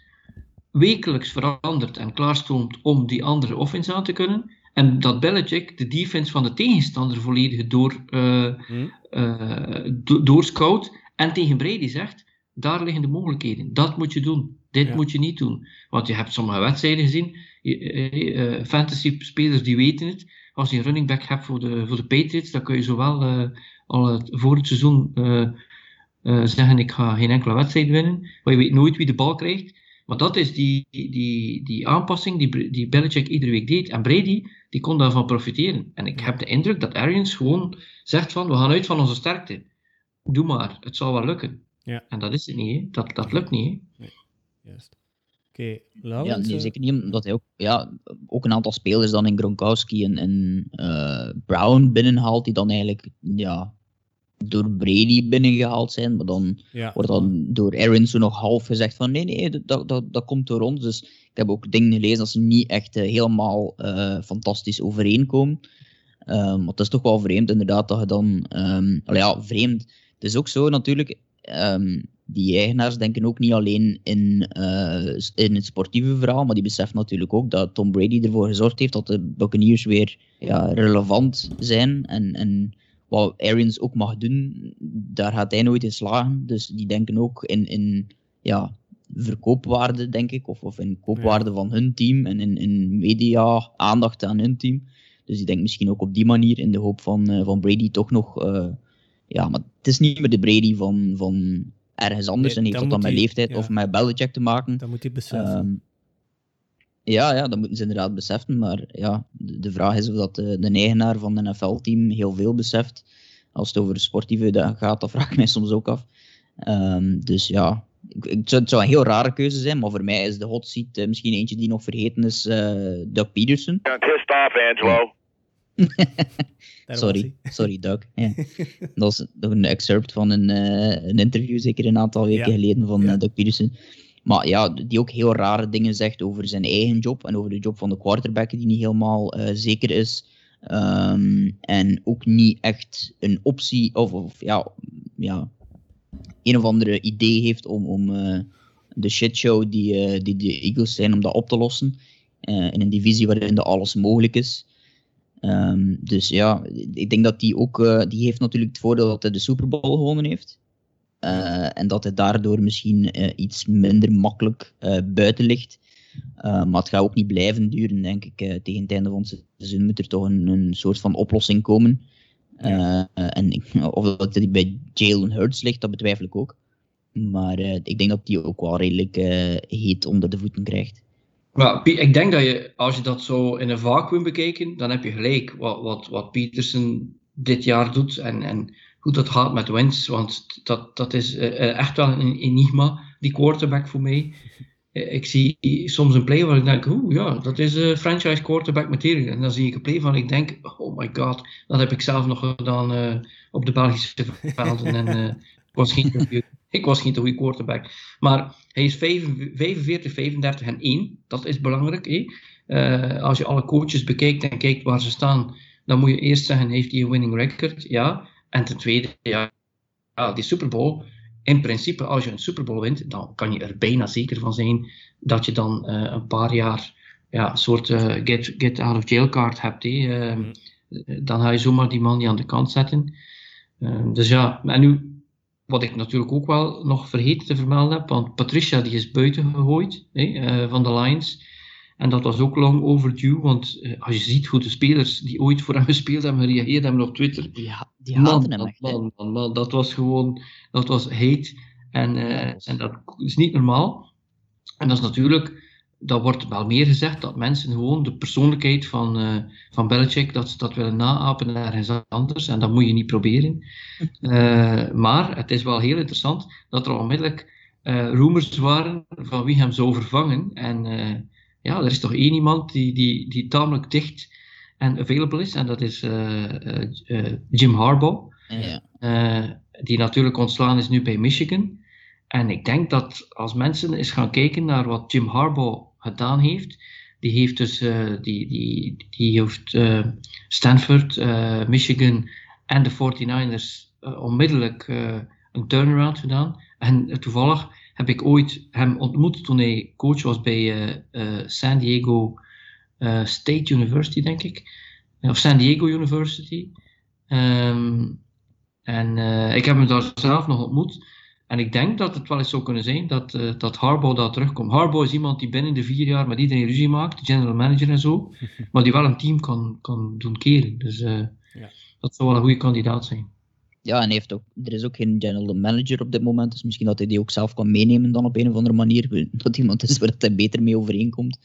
wekelijks verandert en klaarstoomt om die andere offense aan te kunnen. En dat Belichick de defense van de tegenstander volledig door, uh, Hm? uh, do doorscout en tegen Brady zegt, daar liggen de mogelijkheden. Dat moet je doen. Dit Ja. moet je niet doen. Want je hebt sommige wedstrijden gezien, uh, fantasy-spelers die weten het. Als je een running back hebt voor de, voor de Patriots, dan kun je zowel al het, voor het seizoen uh, zeggen, ik ga geen enkele wedstrijd winnen. Maar je weet nooit wie de bal krijgt. Maar dat is die, die, die aanpassing die, die Belichick iedere week deed. En Brady, die kon daarvan profiteren. En ik heb de indruk dat Arians gewoon zegt van, we gaan uit van onze sterkte. Doe maar, het zal wel lukken. Ja. En dat is het niet, hè. Dat, dat lukt niet. Hè. Juist. Oké, okay, Ja, nee, eh, zeker niet, omdat hij ook, ja, ook een aantal spelers dan in Gronkowski en, en eh, Brown binnenhaalt, die dan eigenlijk ja, door Brady binnengehaald zijn, maar dan ja. wordt dan door Aaron zo nog half gezegd van nee, nee, dat, dat, dat komt door ons. Dus ik heb ook dingen gelezen dat ze niet echt uh, helemaal uh, fantastisch overeenkomen. Um, maar het is toch wel vreemd inderdaad dat je dan, um, ja, vreemd. Het is ook zo natuurlijk, um, die eigenaars denken ook niet alleen in, uh, in het sportieve verhaal, maar die beseffen natuurlijk ook dat Tom Brady ervoor gezorgd heeft dat de Buccaneers weer ja, relevant zijn. En, en wat Arians ook mag doen, daar gaat hij nooit in slagen. Dus die denken ook in, in ja, verkoopwaarde, denk ik, of, of in koopwaarde ja. van hun team en in, in media aandacht aan hun team. Dus die denkt misschien ook op die manier in de hoop van, uh, van Brady toch nog. Uh, ja, maar het is niet meer de Brady van, van ergens anders nee, en heeft dat dan met leeftijd ja. of met Belichick te maken. Dat moet hij beseffen. Um, ja, ja, dat moeten ze inderdaad beseffen. Maar ja, de, de vraag is of dat de, de eigenaar van een NFL-team heel veel beseft. Als het over sportieve gaat, dat vraag ik mij soms ook af. Um, dus ja, ik, ik, het zou een heel rare keuze zijn, maar voor mij is de hot seat uh, misschien eentje die nog vergeten is, uh, Doug Peterson. Pissed off, Angelo. sorry, sorry Doug. Ja. dat is nog een excerpt van een, uh, een interview, zeker een aantal weken ja. geleden, van ja. Doug Peterson. Maar ja, die ook heel rare dingen zegt over zijn eigen job en over de job van de quarterback, die niet helemaal uh, zeker is. Ehm, en ook niet echt een optie of, of ja, ja, een of andere idee heeft om, om uh, de shitshow die, uh, die de Eagles zijn, om dat op te lossen. In een divisie waarin dat alles mogelijk is. Um, dus ja, ik denk dat die ook, die heeft natuurlijk het voordeel dat hij de Super Bowl gewonnen heeft. En dat hij daardoor misschien iets minder makkelijk buiten ligt. Uh, maar het gaat ook niet blijven duren, denk ik. Uh, tegen het einde van het seizoen moet er toch een, een soort van oplossing komen. Uh, en ik, of dat die bij Jalen Hurts ligt, dat betwijfel ik ook. Maar ik denk dat die ook wel redelijk heet onder de voeten krijgt. Maar ik denk dat je, als je dat zo in een vacuüm bekijkt, dan heb je gelijk wat, wat, wat Peterson dit jaar doet en, en hoe dat gaat met Wentz. Want dat, dat is echt wel een enigma, die quarterback voor mij. Eh, ik zie soms een play waar ik denk, oeh ja, dat is franchise quarterback material. En dan zie ik een play van ik denk, oh my god, dat heb ik zelf nog gedaan op de Belgische velden. en uh, ik, was geen goede, goede quarterback. Maar hij is 45, 35 en 1. Dat is belangrijk. Eh? als je alle coaches bekijkt en kijkt waar ze staan, dan moet je eerst zeggen, heeft hij een winning record? Ja. En ten tweede, ja, ja die Super Bowl in principe, als je een Super Bowl wint, dan kan je er bijna zeker van zijn dat je dan uh, een paar jaar ja, een soort uh, get, get out of jail card hebt. Uh, mm. Dan ga je zomaar die man niet aan de kant zetten. Ehm, dus ja, en nu, wat ik natuurlijk ook wel nog vergeten te vermelden heb, want Patricia die is buiten gegooid van de Lions. En dat was ook lang overdue, want uh, als je ziet hoe de spelers die ooit voor hem gespeeld hebben gereageerd hebben op Twitter. Ja, die man, hem echt. Man, man, man, dat was gewoon, dat was hate. En, uh, en dat is niet normaal. En dat is natuurlijk, dat wordt wel meer gezegd, dat mensen gewoon de persoonlijkheid van, uh, van Belichick, dat ze dat willen naapen ergens anders. En dat moet je niet proberen. maar het is wel heel interessant dat er onmiddellijk rumors waren van wie hem zou vervangen. En ja, er is toch één iemand die, die, die tamelijk dicht en available is, en dat is uh, uh, Jim Harbaugh. Ja. die natuurlijk ontslaan is nu bij Michigan. En ik denk dat als mensen eens gaan kijken naar wat Jim Harbaugh gedaan heeft, die heeft dus die, die, die heeft Stanford, Michigan en de 49ers onmiddellijk een turnaround gedaan. En toevallig heb ik ooit hem ontmoet toen hij coach was bij uh, uh, San Diego uh, State University, denk ik. Of San Diego University. Um, en ik heb hem daar zelf nog ontmoet. En ik denk dat het wel eens zou kunnen zijn dat, uh, dat Harbaugh daar terugkomt. Harbaugh is iemand die binnen de vier jaar met iedereen ruzie maakt, general manager en zo, maar die wel een team kan, kan doen keren. Dus uh, ja. dat zou wel een goede kandidaat zijn. Ja, en heeft ook, er is ook geen general manager op dit moment, dus misschien dat hij die ook zelf kan meenemen dan op een of andere manier. Dat iemand is waar hij beter mee overeenkomt.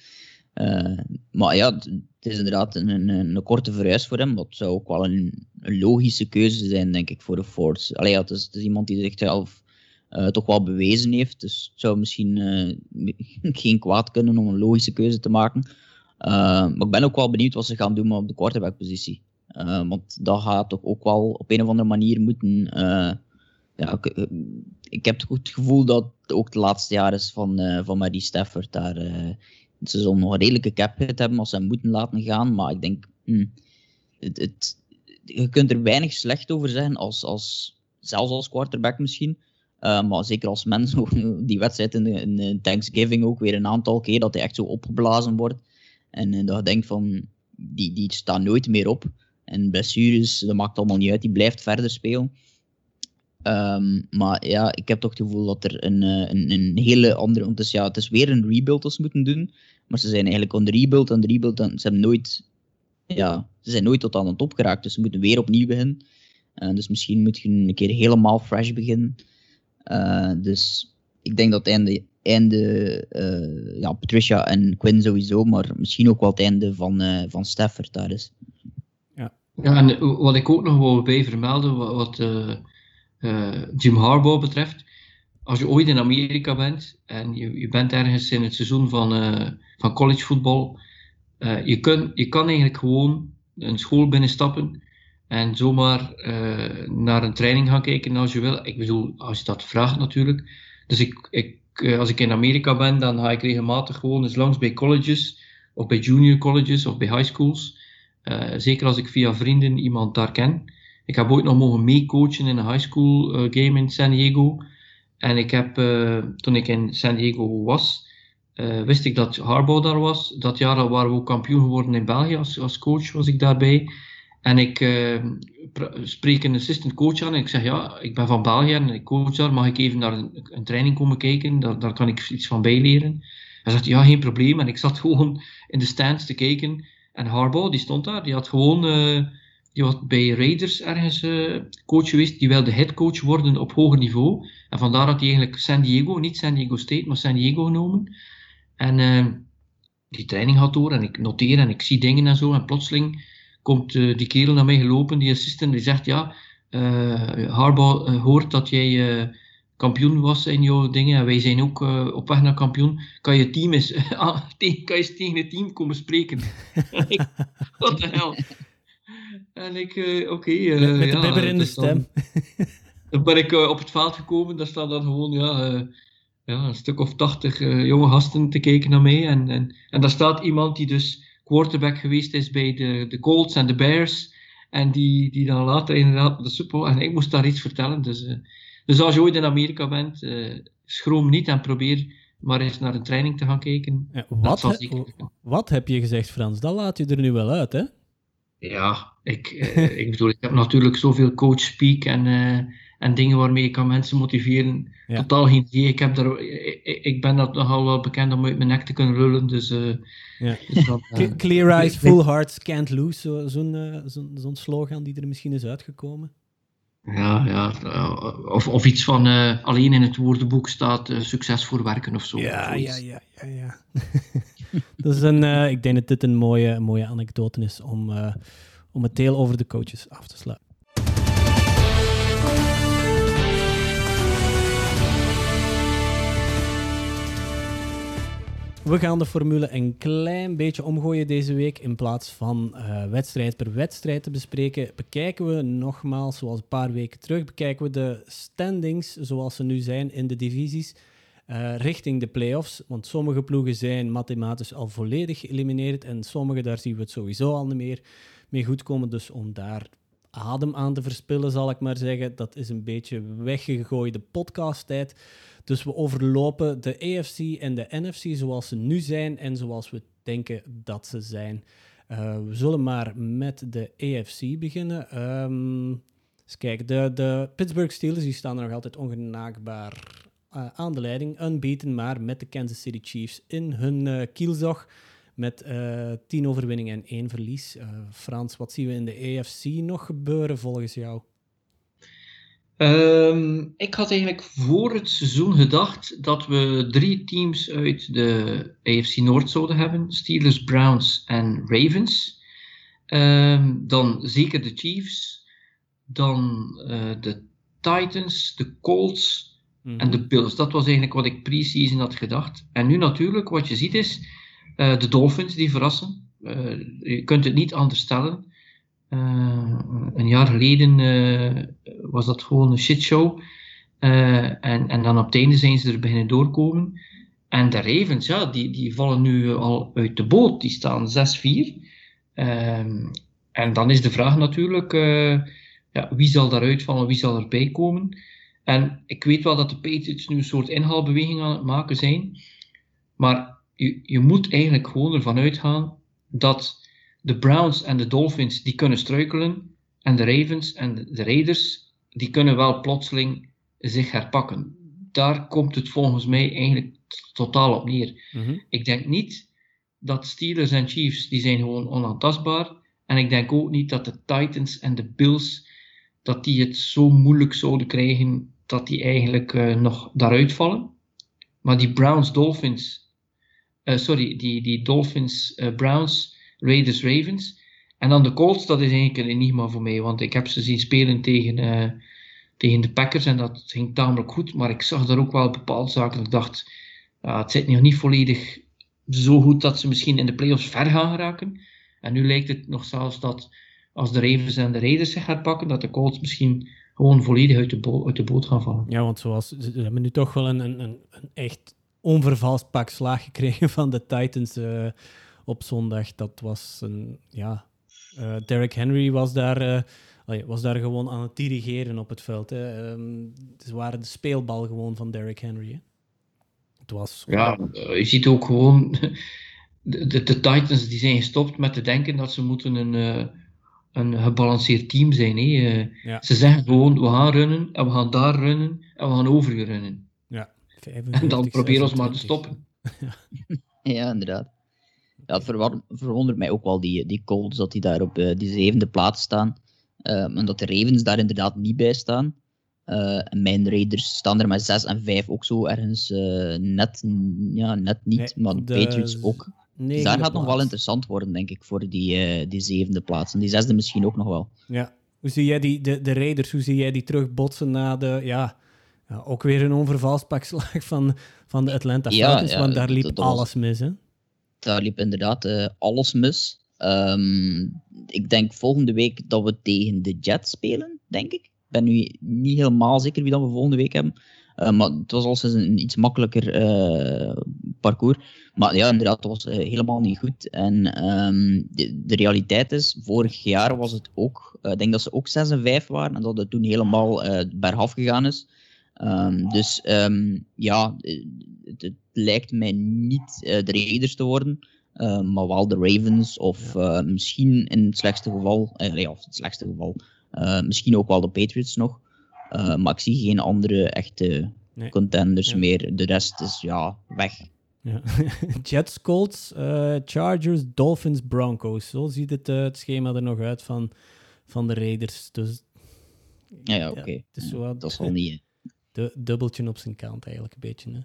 Uh, maar ja, het is inderdaad een, een, een, korte verhuis voor hem. Dat zou ook wel een, een logische keuze zijn, denk ik, voor de Force. Allee, ja, het, is, iemand die zichzelf uh, toch wel bewezen heeft. Dus het zou misschien uh, geen kwaad kunnen om een logische keuze te maken. maar ik ben ook wel benieuwd wat ze gaan doen op de quarterback-positie. Uh, want dat gaat toch ook wel op een of andere manier moeten. Uh, ja, ik, eh, heb het gevoel dat ook het laatste jaar is van, uh, van Marie Stafford. Daar, ze zullen nog een redelijke cap hebben als ze hem moeten laten gaan. Maar ik denk, hm, het, het, je kunt er weinig slecht over zeggen, als, als, zelfs als quarterback misschien. maar zeker als mens, die wedstrijd in, in, Thanksgiving ook weer een aantal keer, dat hij echt zo opgeblazen wordt. En dat je denkt van, die, die staat nooit meer op. En blessures, dat maakt allemaal niet uit. Die blijft verder spelen. Um, maar ja, ik heb toch het gevoel dat er een, eh, een, een hele andere... Want het is, ja, het is weer een rebuild dat ze moeten doen. Maar ze zijn eigenlijk on de rebuild en de rebuild. En ze hebben nooit... Ja, ze zijn nooit tot aan de top geraakt. Dus ze moeten weer opnieuw beginnen. Uh, dus misschien moet je een keer helemaal fresh beginnen. Uh, dus ik denk dat het einde, einde ja, Patricia en Quinn sowieso, maar misschien ook wel het einde van, van Stafford daar is. Ja, en wat ik ook nog wil bij vermelden, wat, uh, uh, Jim Harbaugh betreft. Als je ooit in Amerika bent en je, je bent ergens in het seizoen van, uh, van collegevoetbal, je, kun, je kan eigenlijk gewoon een school binnenstappen en zomaar naar een training gaan kijken als je wil. Ik bedoel, als je dat vraagt natuurlijk. Dus ik, ik, als ik in Amerika ben, dan ga ik regelmatig gewoon eens langs bij colleges, of bij junior colleges, of bij high schools. Uh, zeker als ik via vrienden iemand daar ken. Ik heb ooit nog mogen meecoachen in een high school uh, game in San Diego. En ik heb, uh, toen ik in San Diego was, wist ik dat Harbaugh daar was. Dat jaar waren we ook kampioen geworden in België. Als, als coach was ik daarbij. En ik spreek een assistant coach aan en ik zeg, ja, ik ben van België en ik coach daar. Mag ik even naar een, een training komen kijken? Daar, daar kan ik iets van bijleren. Hij zegt, ja, geen probleem. En ik zat gewoon in de stands te kijken. En Harbaugh, die stond daar. Die had gewoon... Uh, die was bij Raiders ergens uh, coach geweest. Die wilde headcoach worden op hoger niveau. En vandaar dat hij eigenlijk San Diego, niet San Diego State, maar San Diego genomen. En uh, die training had door. En ik noteer en ik zie dingen en zo. En plotseling komt die kerel naar mij gelopen, die assistent. Die zegt, ja, Harbaugh hoort dat jij kampioen was in jouw dingen en wij zijn ook uh, op weg naar kampioen, kan je team eens, uh, tegen, kan je tegen het team komen spreken. Wat de hel. En ik, uh, oké. Okay, met, met ja, de bibber in de stem. Dan ben ik op het veld gekomen, daar staan dan gewoon ja, ja, een stuk of tachtig jonge gasten te kijken naar mij. En, en, en daar staat iemand die dus quarterback geweest is bij de, de Colts en de Bears. En die, die dan later inderdaad de Super. En ik moest daar iets vertellen. Dus dus als je ooit in Amerika bent, uh, schroom niet en probeer maar eens naar een training te gaan kijken. Ja, wat, he, wat heb je gezegd, Frans? Dat laat je er nu wel uit, hè? Ja, ik, uh, ik bedoel, ik heb natuurlijk zoveel coach speak en, uh, en dingen waarmee ik kan mensen motiveren. Ja. Totaal geen idee. Ik, heb daar, ik, ik, ben dat nogal wel bekend om uit mijn nek te kunnen lullen. Dus, ja. dus dat, Clear eyes, full hearts, can't lose. Zo'n zo zo zo slogan die er misschien is uitgekomen. Ja, ja. Of, of iets van uh, alleen in het woordenboek staat uh, succes voor werken of zo. Ja, ja, ja, ja, ja. dat is een, uh, ik denk dat dit een mooie, mooie anekdote is om, om het deel over de coaches af te sluiten. We gaan de formule een klein beetje omgooien deze week. In plaats van uh, wedstrijd per wedstrijd te bespreken, bekijken we nogmaals, zoals een paar weken terug, bekijken we de standings zoals ze nu zijn in de divisies. Uh, richting de playoffs. Want sommige ploegen zijn mathematisch al volledig geëlimineerd. En sommige, daar zien we het sowieso al niet meer mee goed komen. Dus om daar adem aan te verspillen, zal ik maar zeggen, dat is een beetje weggegooide podcasttijd. Dus we overlopen de AFC en de NFC zoals ze nu zijn en zoals we denken dat ze zijn. Uh, we zullen maar met de AFC beginnen. Um, eens kijken, de, de Pittsburgh Steelers die staan er nog altijd ongenaakbaar uh, aan de leiding. Unbeaten, maar met de Kansas City Chiefs in hun uh, kielzog. Met uh, tien overwinningen en één verlies. Frans, wat zien we in de AFC nog gebeuren volgens jou? Um, ik had eigenlijk voor het seizoen gedacht dat we drie teams uit de AFC Noord zouden hebben: Steelers, Browns en Ravens. Um, dan zeker de Chiefs, dan uh, de Titans, de Colts en de Bills. Dat was eigenlijk wat ik pre-season had gedacht. En nu natuurlijk, wat je ziet is uh, de Dolphins die verrassen. Uh, je kunt het niet anders stellen. Uh, een jaar geleden was dat gewoon een shitshow. En, en dan op het einde zijn ze er beginnen doorkomen. En de Ravens, ja, die, die vallen nu al uit de boot. Die staan 6-4. Ehm, en dan is de vraag natuurlijk, ja, wie zal daaruit vallen, wie zal erbij komen? En ik weet wel dat de Patriots nu een soort inhaalbeweging aan het maken zijn. Maar je, je moet eigenlijk gewoon ervan uitgaan dat de Browns en de Dolphins die kunnen struikelen. En de Ravens en de Raiders die kunnen wel plotseling zich herpakken. Daar komt het volgens mij eigenlijk totaal op neer. Mm Ik denk niet dat Steelers en Chiefs die zijn gewoon onaantastbaar. En ik denk ook niet dat de Titans en de Bills dat die het zo moeilijk zouden krijgen dat die eigenlijk uh, nog daaruit vallen. Maar die Browns Dolphins, uh, sorry, die, die Dolphins uh, Browns Raiders Ravens. En dan de Colts, dat is eigenlijk een enigma voor mij, want ik heb ze zien spelen tegen, uh, tegen de Packers en dat ging tamelijk goed, maar ik zag daar ook wel bepaalde zaken. Ik dacht, het zit nog niet volledig zo goed dat ze misschien in de playoffs ver gaan geraken. En nu lijkt het nog zelfs dat als de Ravens en de Raiders zich gaan pakken, dat de Colts misschien gewoon volledig uit de, uit de boot gaan vallen. Ja, want zoals, ze hebben nu toch wel een, een, een echt onvervalst pak slaag gekregen van de Titans. Uh, op zondag. Dat was een, ja, Uh, Derrick Henry was daar, uh, was daar gewoon aan het dirigeren op het veld. Hè. Um, ze waren de speelbal gewoon van Derrick Henry. Hè. Het was... Ja, je ziet ook gewoon... De, de, de, Titans die zijn gestopt met te denken dat ze moeten een, een gebalanceerd team zijn. Hè. Ja. Ze zeggen gewoon, we gaan runnen en we gaan daar runnen en we gaan overrunnen. En dan proberen we ons maar te stoppen. ja, inderdaad. Ja, het verwondert mij ook wel, die, die Colts, dat die daar op uh, die zevende plaats staan. Uh, en dat de Ravens daar inderdaad niet bij staan. Uh, en mijn Raiders staan er met 6 en 5 ook zo ergens net, ja, net niet, nee, maar de, Patriots ook. Dus daar gaat het nog wel interessant worden, denk ik, voor die, die zevende plaats. En die zesde misschien ook nog wel. Ja. Hoe zie jij die, de, de Raiders, hoe zie jij die terugbotsen na de, ja, ja ook weer een onvervalst pakslag van, van de Atlanta Falcons, ja, want daar liep dat, dat alles mis, hè? daar liep inderdaad uh, alles mis. Um, ik denk volgende week dat we tegen de Jets spelen, denk ik. Ik ben nu niet helemaal zeker wie dat we volgende week hebben. Uh, maar het was al een iets makkelijker uh, parcours. Maar ja, inderdaad, het was helemaal niet goed. En um, de, de, realiteit is, vorig jaar was het ook, ik denk dat ze ook 6 en 5 waren en dat het toen helemaal bergaf gegaan is. Um, dus um, ja, het, het, lijkt mij niet uh, de Raiders te worden, uh, maar wel de Ravens of uh, misschien in het slechtste geval, ja, of het slechtste geval, misschien ook wel de Patriots nog. maar ik zie geen andere echte nee. contenders ja. meer. De rest is ja, weg. Ja. Jets, Colts, Chargers, Dolphins, Broncos. Zo ziet het, het schema er nog uit van, van de Raiders. Dus, ja, ja oké. Okay. dat is al niet de, dubbeltje op zijn kant eigenlijk een beetje. Hè.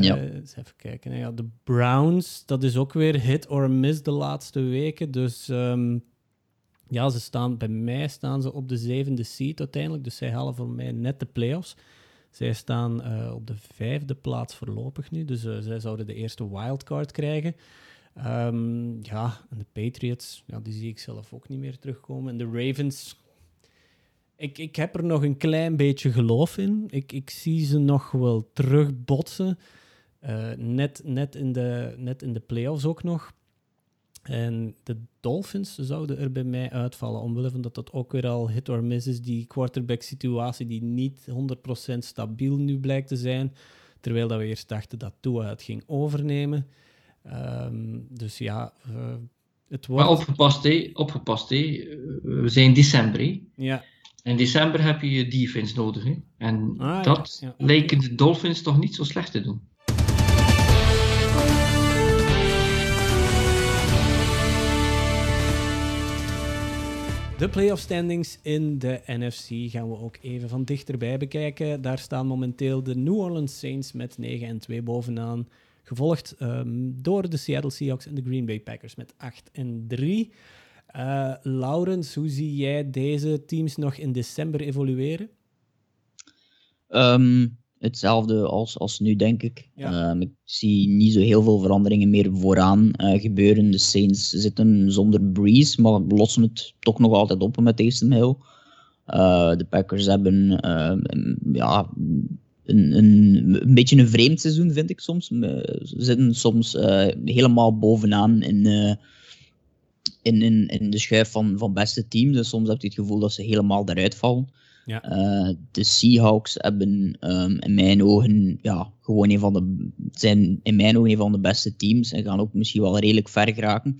Ja. Uh, eens even kijken. Ja, de Browns, dat is ook weer hit or miss de laatste weken. Dus um, ja, ze staan, bij mij staan ze op de zevende seat uiteindelijk. Dus zij halen voor mij net de playoffs. Zij staan uh, op de vijfde plaats voorlopig nu. Dus uh, zij zouden de eerste wildcard krijgen. Um, ja, en de Patriots, ja, die zie ik zelf ook niet meer terugkomen. En de Ravens, ik, ik heb er nog een klein beetje geloof in. Ik, ik zie ze nog wel terugbotsen. Uh, net, net, in de, net in de playoffs ook nog. En de Dolphins zouden er bij mij uitvallen, omwille van dat dat ook weer al hit or miss is. Die quarterback-situatie die niet 100% stabiel nu blijkt te zijn. Terwijl dat we eerst dachten dat Tua het ging overnemen. Um, dus ja, uh, het wordt... Maar opgepast, hé. Opgepast, hé. We zijn december, hé. Ja. In december heb je je defense nodig. Hè? En ah, dat ja, ja. lijken de Dolphins toch niet zo slecht te doen. De playoff standings in de NFC gaan we ook even van dichterbij bekijken. Daar staan momenteel de New Orleans Saints met 9 en 2 bovenaan. Gevolgd um, door de Seattle Seahawks en de Green Bay Packers met 8 en 3. Uh, Laurens, hoe zie jij deze teams nog in december evolueren? Um, hetzelfde als, als nu, denk ik. Ja. Um, ik zie niet zo heel veel veranderingen meer vooraan uh, gebeuren. De Saints zitten zonder Breeze, maar lossen het toch nog altijd op met Taysom Hill. Uh, de Packers hebben ja, een, een, een, beetje een vreemd seizoen, vind ik soms. Ze zitten soms helemaal bovenaan in in, in, in de schuif van, van beste teams. En soms heb je het gevoel dat ze helemaal eruit vallen. Ja. Uh, de Seahawks hebben um, in mijn ogen ja, gewoon een van de, zijn in mijn ogen een van de beste teams en gaan ook misschien wel redelijk ver geraken.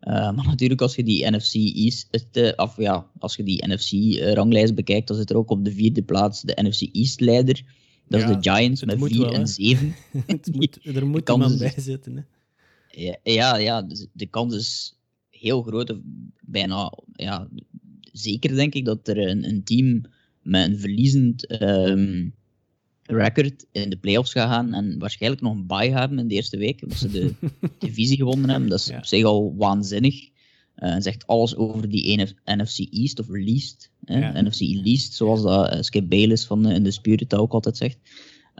Uh, maar natuurlijk, als je die NFC East, uh, of ja, als je die NFC-ranglijst bekijkt, dan zit er ook op de vierde plaats de NFC East-leider. Dat ja, is de Giants met 4 en 7. moet, er moet iemand dus- bij zitten. Hè? Ja, ja, ja dus de kans is heel groot, bijna ja, zeker denk ik dat er een, een team met een verliezend um, record in de playoffs gaat gaan en waarschijnlijk nog een bye hebben in de eerste week, omdat ze de divisie gewonnen hebben. Dat is ja. op zich al waanzinnig. Uh, zegt alles over die NFC East of Least. Ja. NFC Least, zoals dat uh, Skip Bayless van uh, in de Spirit ook altijd zegt.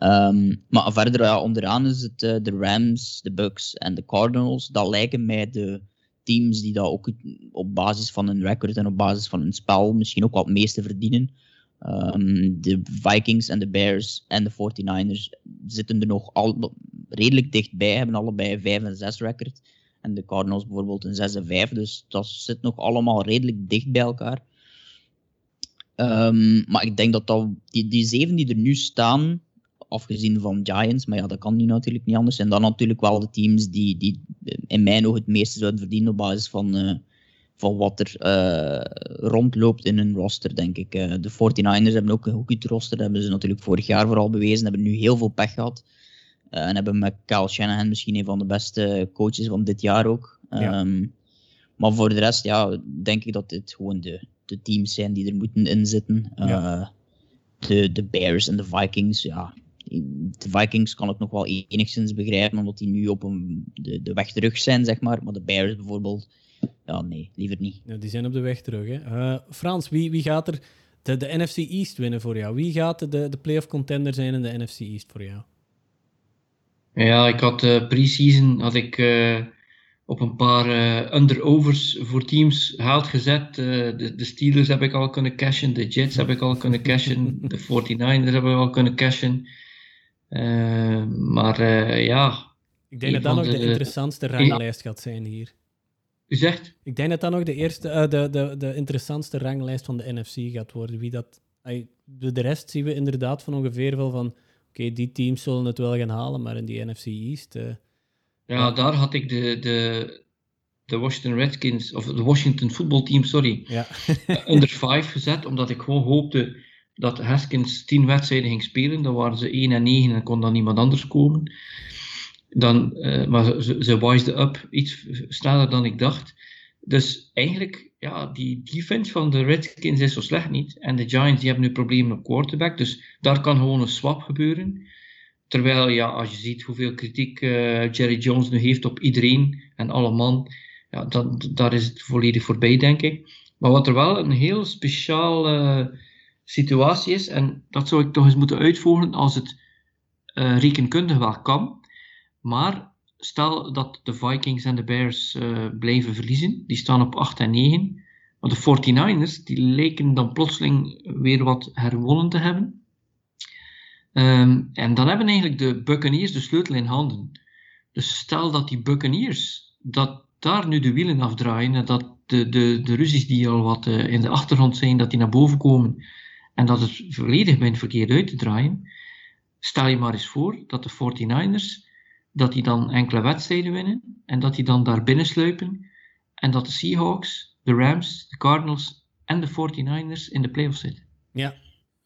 Um, maar verder, ja, onderaan is het uh, de Rams, de Bucks en de Cardinals. Dat lijken mij de, teams die dat ook op basis van een record en op basis van een spel misschien ook wat het meeste verdienen. Um, de Vikings en de Bears en de 49ers zitten er nog al redelijk dichtbij, hebben allebei 5 en 6 record. En de Cardinals bijvoorbeeld een 6 en 5. Dus dat zit nog allemaal redelijk dicht bij elkaar. Ehm, maar ik denk dat, dat die, die zeven die er nu staan, afgezien van Giants, maar ja, dat kan nu natuurlijk niet anders. En dan natuurlijk wel de teams die, die in mijn ogen het meeste zouden verdienen op basis van, uh, van wat er uh, rondloopt in hun roster, denk ik. Uh, de 49ers hebben ook een goed roster, dat hebben ze natuurlijk vorig jaar vooral bewezen, hebben nu heel veel pech gehad. en hebben met Kyle Shanahan misschien een van de beste coaches van dit jaar ook. Ja. Um, maar voor de rest, ja, denk ik dat dit gewoon de, de teams zijn die er moeten inzitten. Ja. de, de Bears en de Vikings, ja, de Vikings kan ik nog wel enigszins begrijpen, omdat die nu op een, de, de weg terug zijn, zeg maar. Maar de Bears bijvoorbeeld, ja, nee, liever niet. Ja, die zijn op de weg terug. Hè. Uh, Frans, wie, wie gaat er de, de NFC East winnen voor jou? Wie gaat de, de playoff contender zijn in de NFC East voor jou? Ja, ik had uh, pre-season had ik uh, op een paar uh, under-overs voor teams haalt gezet. de, de Steelers heb ik al kunnen cashen, de Jets heb ik al kunnen cashen, de 49ers hebben we al kunnen cashen. Uh, maar uh, ja. Ik denk dat dat nog de, de interessantste ranglijst gaat zijn hier. U zegt? Ik denk dat dat nog de, eerste, uh, de, de, de interessantste ranglijst van de NFC gaat worden. Wie dat, de, de rest zien we inderdaad van ongeveer wel van. Oké, okay, die teams zullen het wel gaan halen, maar in die NFC East. ja, ja, daar had ik de, de, de Washington Redskins, of de Washington voetbalteam, sorry, ja. onder 5 gezet, omdat ik gewoon hoopte dat Haskins 10 wedstrijden ging spelen. Dan waren ze 1 en 9 en kon dan niemand anders komen. Dan, uh, maar ze, ze up iets sneller dan ik dacht. Dus eigenlijk, ja, die defense van de Redskins is zo slecht niet. En de Giants die hebben nu problemen op quarterback. Dus daar kan gewoon een swap gebeuren. Terwijl, ja, als je ziet hoeveel kritiek uh, Jerry Jones nu heeft op iedereen en alle man, ja, dan, daar is het volledig voorbij, denk ik. Maar wat er wel een heel speciaal uh, situatie is, en dat zou ik toch eens moeten uitvoeren als het uh, rekenkundig wel kan. Maar stel dat de Vikings en de Bears uh, blijven verliezen, die staan op 8 en 9. Maar de 49ers, die lijken dan plotseling weer wat herwonnen te hebben. Um, en dan hebben eigenlijk de Buccaneers de sleutel in handen. Dus stel dat die Buccaneers, dat daar nu de wielen afdraaien en dat de, de, de ruzies die al wat uh, in de achtergrond zijn, dat die naar boven komen en dat het volledig bent verkeerd uit te draaien. Stel je maar eens voor dat de 49ers, dat die dan enkele wedstrijden winnen en dat die dan daar binnen sluipen en dat de Seahawks, de Rams, de Cardinals en de 49ers in de playoffs zitten. Ja,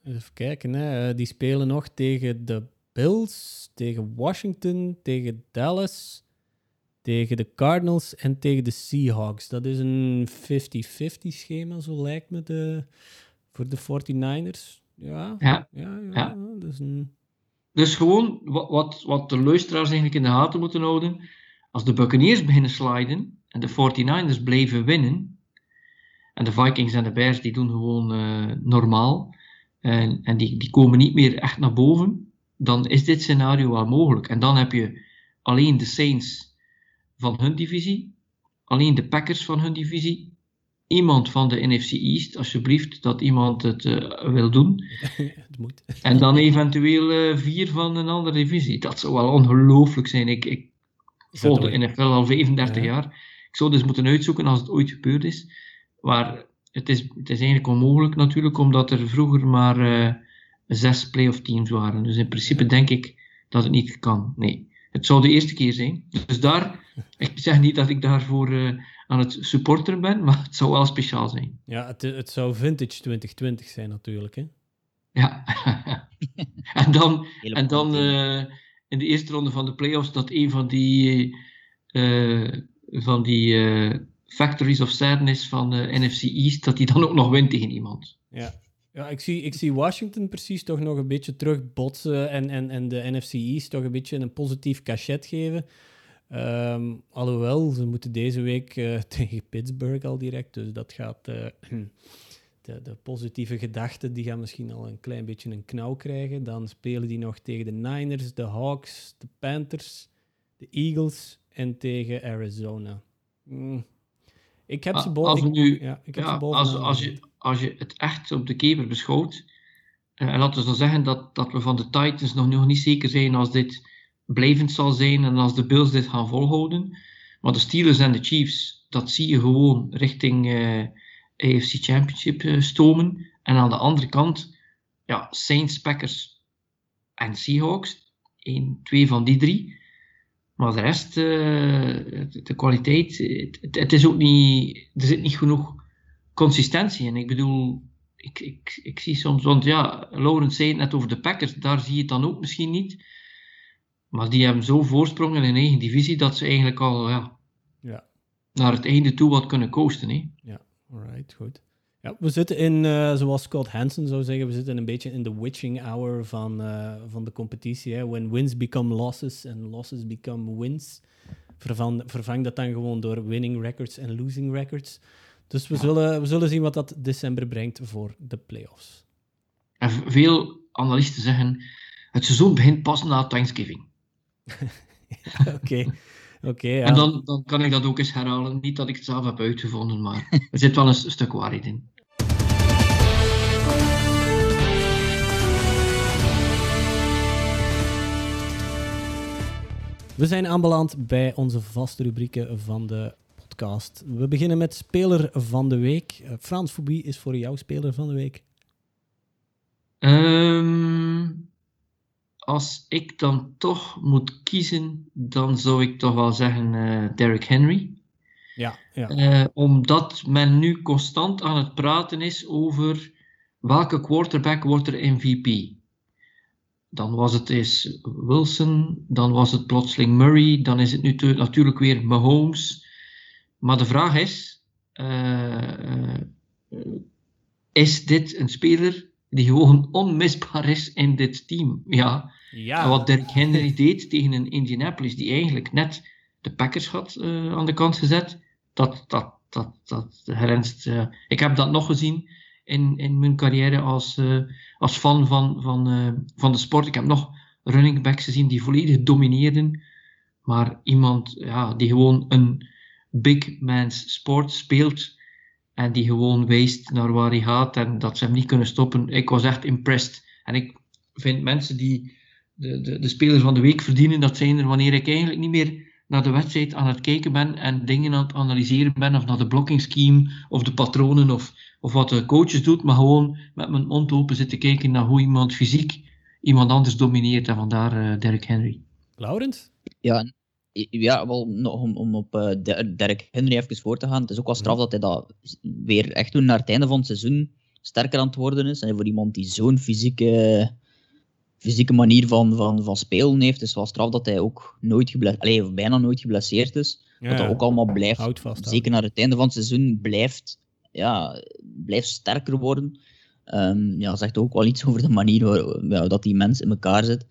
even kijken. Hè. Die spelen nog tegen de Bills, tegen Washington, tegen Dallas, tegen de Cardinals en tegen de Seahawks. Dat is een 50-50 schema, zo lijkt me de, voor de 49ers. Ja, ja. ja, ja, is een... Dus gewoon wat, wat, wat de luisteraars eigenlijk in de gaten moeten houden. Als de Buccaneers beginnen sliden en de 49ers blijven winnen. En de Vikings en de Bears die doen gewoon uh, normaal. En, en die, die komen niet meer echt naar boven. Dan is dit scenario wel mogelijk. En dan heb je alleen de Saints van hun divisie. Alleen de Packers van hun divisie. Iemand van de NFC East, alsjeblieft, dat iemand het uh, wil doen. het moet. En dan eventueel uh, vier van een andere divisie. Dat zou wel ongelooflijk zijn. Ik, ik volg de NFL al 35 ja. jaar. Ik zou dus moeten uitzoeken als het ooit gebeurd is. Maar het is, het is eigenlijk onmogelijk natuurlijk, omdat er vroeger maar uh, zes playoff teams waren. Dus in principe denk ik dat het niet kan. Nee, het zou de eerste keer zijn. Dus daar, ik zeg niet dat ik daarvoor aan het supporteren ben, maar het zou wel speciaal zijn. Ja, het, het zou vintage 2020 zijn natuurlijk, hè? Ja. en dan, en dan uh, in de eerste ronde van de playoffs dat een van die, van die Factories of Sadness van de NFC East, dat die dan ook nog wint tegen iemand. Ja, ja ik, zie, ik zie Washington precies toch nog een beetje terugbotsen en, en, en de NFC East toch een beetje een positief cachet geven. Um, alhoewel, ze moeten deze week uh, tegen Pittsburgh al direct, dus dat gaat... Uh, de, de, positieve gedachten die gaan misschien al een klein beetje een knauw krijgen. Dan spelen die nog tegen de Niners, de Hawks, de Panthers, de Eagles en tegen Arizona. Mm. Ik heb ze boven. Als, nu, ja, ik heb ja, ze boven als, als, je, als je het echt op de keper beschouwt, uh, en laten we dan zeggen dat, dat we van de Titans nog, nog niet zeker zijn als dit blijvend zal zijn en als de Bills dit gaan volhouden, Maar de Steelers en de Chiefs, dat zie je gewoon richting uh, AFC Championship uh, stomen. En aan de andere kant, ja, Saints, Packers en Seahawks. Eén, twee van die drie. Maar de rest, uh, de kwaliteit, het, het, is ook niet, er zit niet genoeg consistentie in. Ik bedoel, ik, ik, ik zie soms, want ja, Lawrence zei het net over de Packers, daar zie je het dan ook misschien niet. Maar die hebben zo voorsprong in hun eigen divisie dat ze eigenlijk al ja, ja. naar het einde toe wat kunnen coasten. Hè? Ja, alright, goed. Ja, we zitten in, uh, zoals Scott Hansen zou zeggen, we zitten een beetje in de witching hour van, uh, van de competitie. Hè? When wins become losses and losses become wins. Vervang, vervang dat dan gewoon door winning records en losing records. Dus we, zullen, we zullen zien wat dat december brengt voor de playoffs. En veel analisten zeggen, het seizoen begint pas na Thanksgiving. Oké. Okay. ja. En dan, dan kan ik dat ook eens herhalen. Niet dat ik het zelf heb uitgevonden, maar er zit wel een stuk waarheid in. We zijn aanbeland bij onze vaste rubrieken van de podcast. We beginnen met speler van de week. Uh, Frans, wie is voor jou speler van de week? Um, als ik dan toch moet kiezen, dan zou ik toch wel zeggen uh, Derrick Henry. Ja, ja. Uh, omdat men nu constant aan het praten is over welke quarterback wordt er MVP. Dan was het eens Wilson, dan was het plotseling Murray, dan is het nu te, natuurlijk weer Mahomes. Maar de vraag is: uh, is dit een speler die gewoon onmisbaar is in dit team? Ja. ja. En wat Derrick Henry deed tegen een Indianapolis die eigenlijk net de Packers had uh, aan de kant gezet, dat, dat, dat, dat herinst. Uh, ik heb dat nog gezien in, in mijn carrière als, uh, als fan van, van, van de sport. Ik heb nog running backs gezien die volledig domineerden, maar iemand ja, die gewoon een big man's sport speelt en die gewoon wijst naar waar hij gaat en dat ze hem niet kunnen stoppen. Ik was echt impressed. En ik vind mensen die de, de, de speler van de week verdienen, dat zijn er wanneer ik eigenlijk niet meer naar de wedstrijd aan het kijken ben en dingen aan het analyseren ben, of naar de blocking scheme, of de patronen, of, of wat de coaches doet, maar gewoon met mijn mond open zitten kijken naar hoe iemand fysiek iemand anders domineert. En vandaar uh, Derrick Henry. Laurens? Ja, ja, wel nog om, om op uh, Derek Henry even voor te gaan. Het is ook wel straf dat hij dat weer echt doen naar het einde van het seizoen sterker aan het worden is. En voor iemand die zo'n fysieke, fysieke manier van, van, van spelen heeft, is wel straf dat hij ook nooit geblesseerd, of bijna nooit geblesseerd is. Ja, dat hij ook allemaal blijft, vast, zeker naar het einde van het seizoen, blijft, ja, blijft sterker worden. Um, ja, zegt ook wel iets over de manier waar, ja, dat die mens in elkaar zit.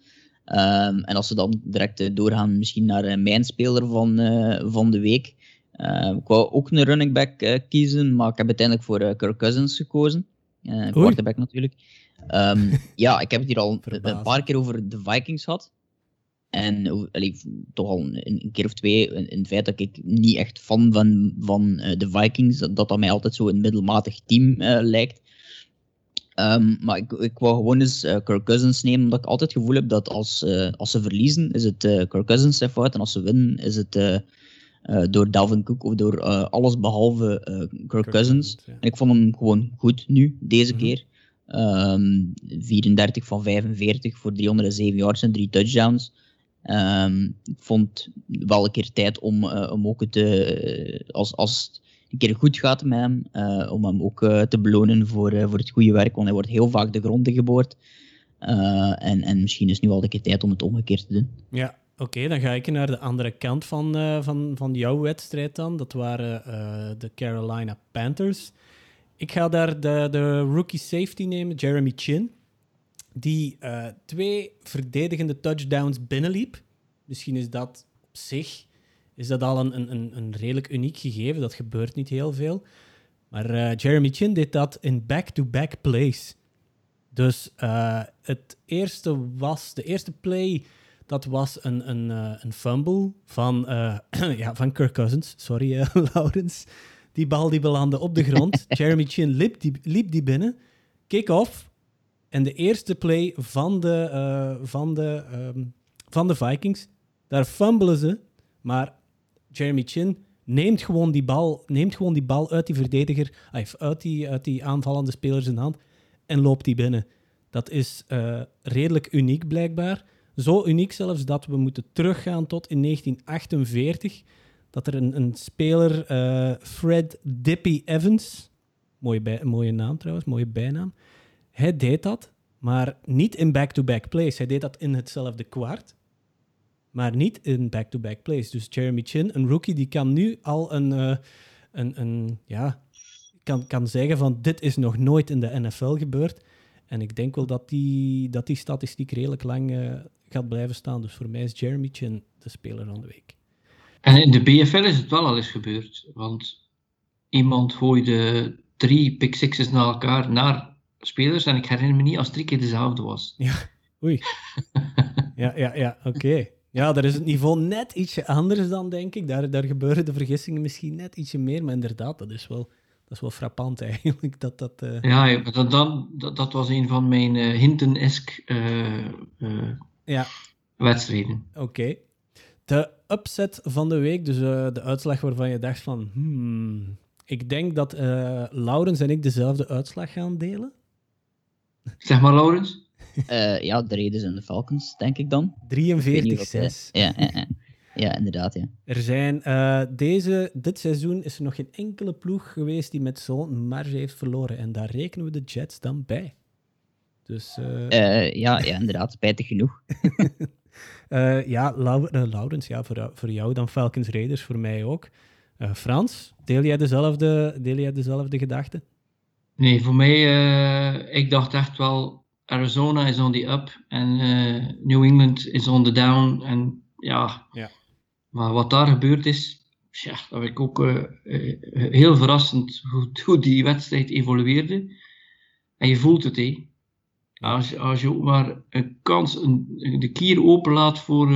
Um, en als we dan direct uh, doorgaan misschien naar uh, mijn speler van, uh, van de week. ik wou ook een running back kiezen, maar ik heb uiteindelijk voor Kirk Cousins gekozen. quarterback natuurlijk. Um, ja, ik heb het hier al een paar keer over de Vikings gehad. En allee, toch al een, een, keer of twee in het feit dat ik niet echt fan van, van de Vikings, dat dat mij altijd zo een middelmatig team lijkt. Um, maar ik, ik wou gewoon eens uh, Kirk Cousins nemen, omdat ik altijd het gevoel heb dat als, uh, als ze verliezen, is het uh, Kirk Cousins zijn fout. En als ze winnen, is het door Dalvin Cook of door alles behalve Kirk, Kirk, Cousins. Ja. En ik vond hem gewoon goed nu, deze mm -hmm. keer. Um, 34 van 45 voor 307 yards en 3 touchdowns. Um, ik vond wel een keer tijd om, om ook het, als, als een keer goed gaat met hem, uh, om hem ook uh, te belonen voor, uh, voor het goede werk, want hij wordt heel vaak de grond geboord. en, en misschien is nu al de keer tijd om het omgekeerd te doen. Ja, oké, dan ga ik naar de andere kant van, van, van jouw wedstrijd dan. Dat waren de Carolina Panthers. Ik ga daar de, de rookie safety nemen, Jeremy Chin, die twee verdedigende touchdowns binnenliep. Misschien is dat op zich is dat al een, een, een redelijk uniek gegeven. Dat gebeurt niet heel veel. Maar uh, Jeremy Chin deed dat in back-to-back plays. Dus uh, het eerste was, de eerste play, dat was een, een, uh, een fumble van, ja, van Kirk Cousins. Sorry, Laurens. Die bal die belandde op de grond. Jeremy Chin liep die, liep die binnen. Kick-off. En de eerste play van de, van, de, um, van de Vikings. Daar fumbelen ze. Maar Jeremy Chin neemt gewoon die bal, neemt gewoon die bal uit die verdediger, uit die, uit die aanvallende speler zijn hand en loopt die binnen. Dat is uh, redelijk uniek blijkbaar. Zo uniek zelfs dat we moeten teruggaan tot in 1948. Dat er een, een speler, uh, Fred Dippy Evans, mooie, mooie naam trouwens, mooie bijnaam. Hij deed dat, maar niet in back-to-back plays. Hij deed dat in hetzelfde kwart, maar niet in back-to-back plays. Dus Jeremy Chin, een rookie, die kan nu al een, uh, een, een ja, kan, kan zeggen van dit is nog nooit in de NFL gebeurd. En ik denk wel dat die, dat die statistiek redelijk lang uh, gaat blijven staan. Dus voor mij is Jeremy Chin de speler van de week. En in de BFL is het wel al eens gebeurd. Want iemand gooide drie pick sixes naar elkaar naar spelers. En ik herinner me niet als het drie keer dezelfde was. Ja, oei. ja, ja, ja, oké. Ja, daar is het niveau net ietsje anders dan, denk ik. Daar, daar gebeuren de vergissingen misschien net ietsje meer. Maar inderdaad, dat is wel, dat is wel frappant eigenlijk. Dat, dat, uh... Ja, dat, dan, dat, dat was een van mijn uh, Hinton-esk uh, ja. wedstrijden. Oké. De upset van de week, dus de uitslag waarvan je dacht van... Hmm, ik denk dat Laurens en ik dezelfde uitslag gaan delen. Zeg maar, Laurens. Ja, de Raiders en de Falcons, denk ik dan. 43-6. Ja, ja, ja. Ja, inderdaad. Ja. Er zijn uh, deze, dit seizoen is er nog geen enkele ploeg geweest die met zo'n marge heeft verloren. En daar rekenen we de Jets dan bij. Dus, uh... Uh, ja, ja, inderdaad. Spijtig genoeg. ja, Lau Laurens, ja, voor, voor jou dan Falcons Raiders, voor mij ook. Frans, deel jij dezelfde, deel jij dezelfde gedachten? Nee, voor mij, ik dacht echt wel, Arizona is on the up en New England is on the down. En ja, ja. Maar wat daar gebeurd is, ja, dat vind ik ook uh, heel verrassend hoe, hoe, die wedstrijd evolueerde. En je voelt het, hé. Als, als je ook maar een kans, een, de kier openlaat voor,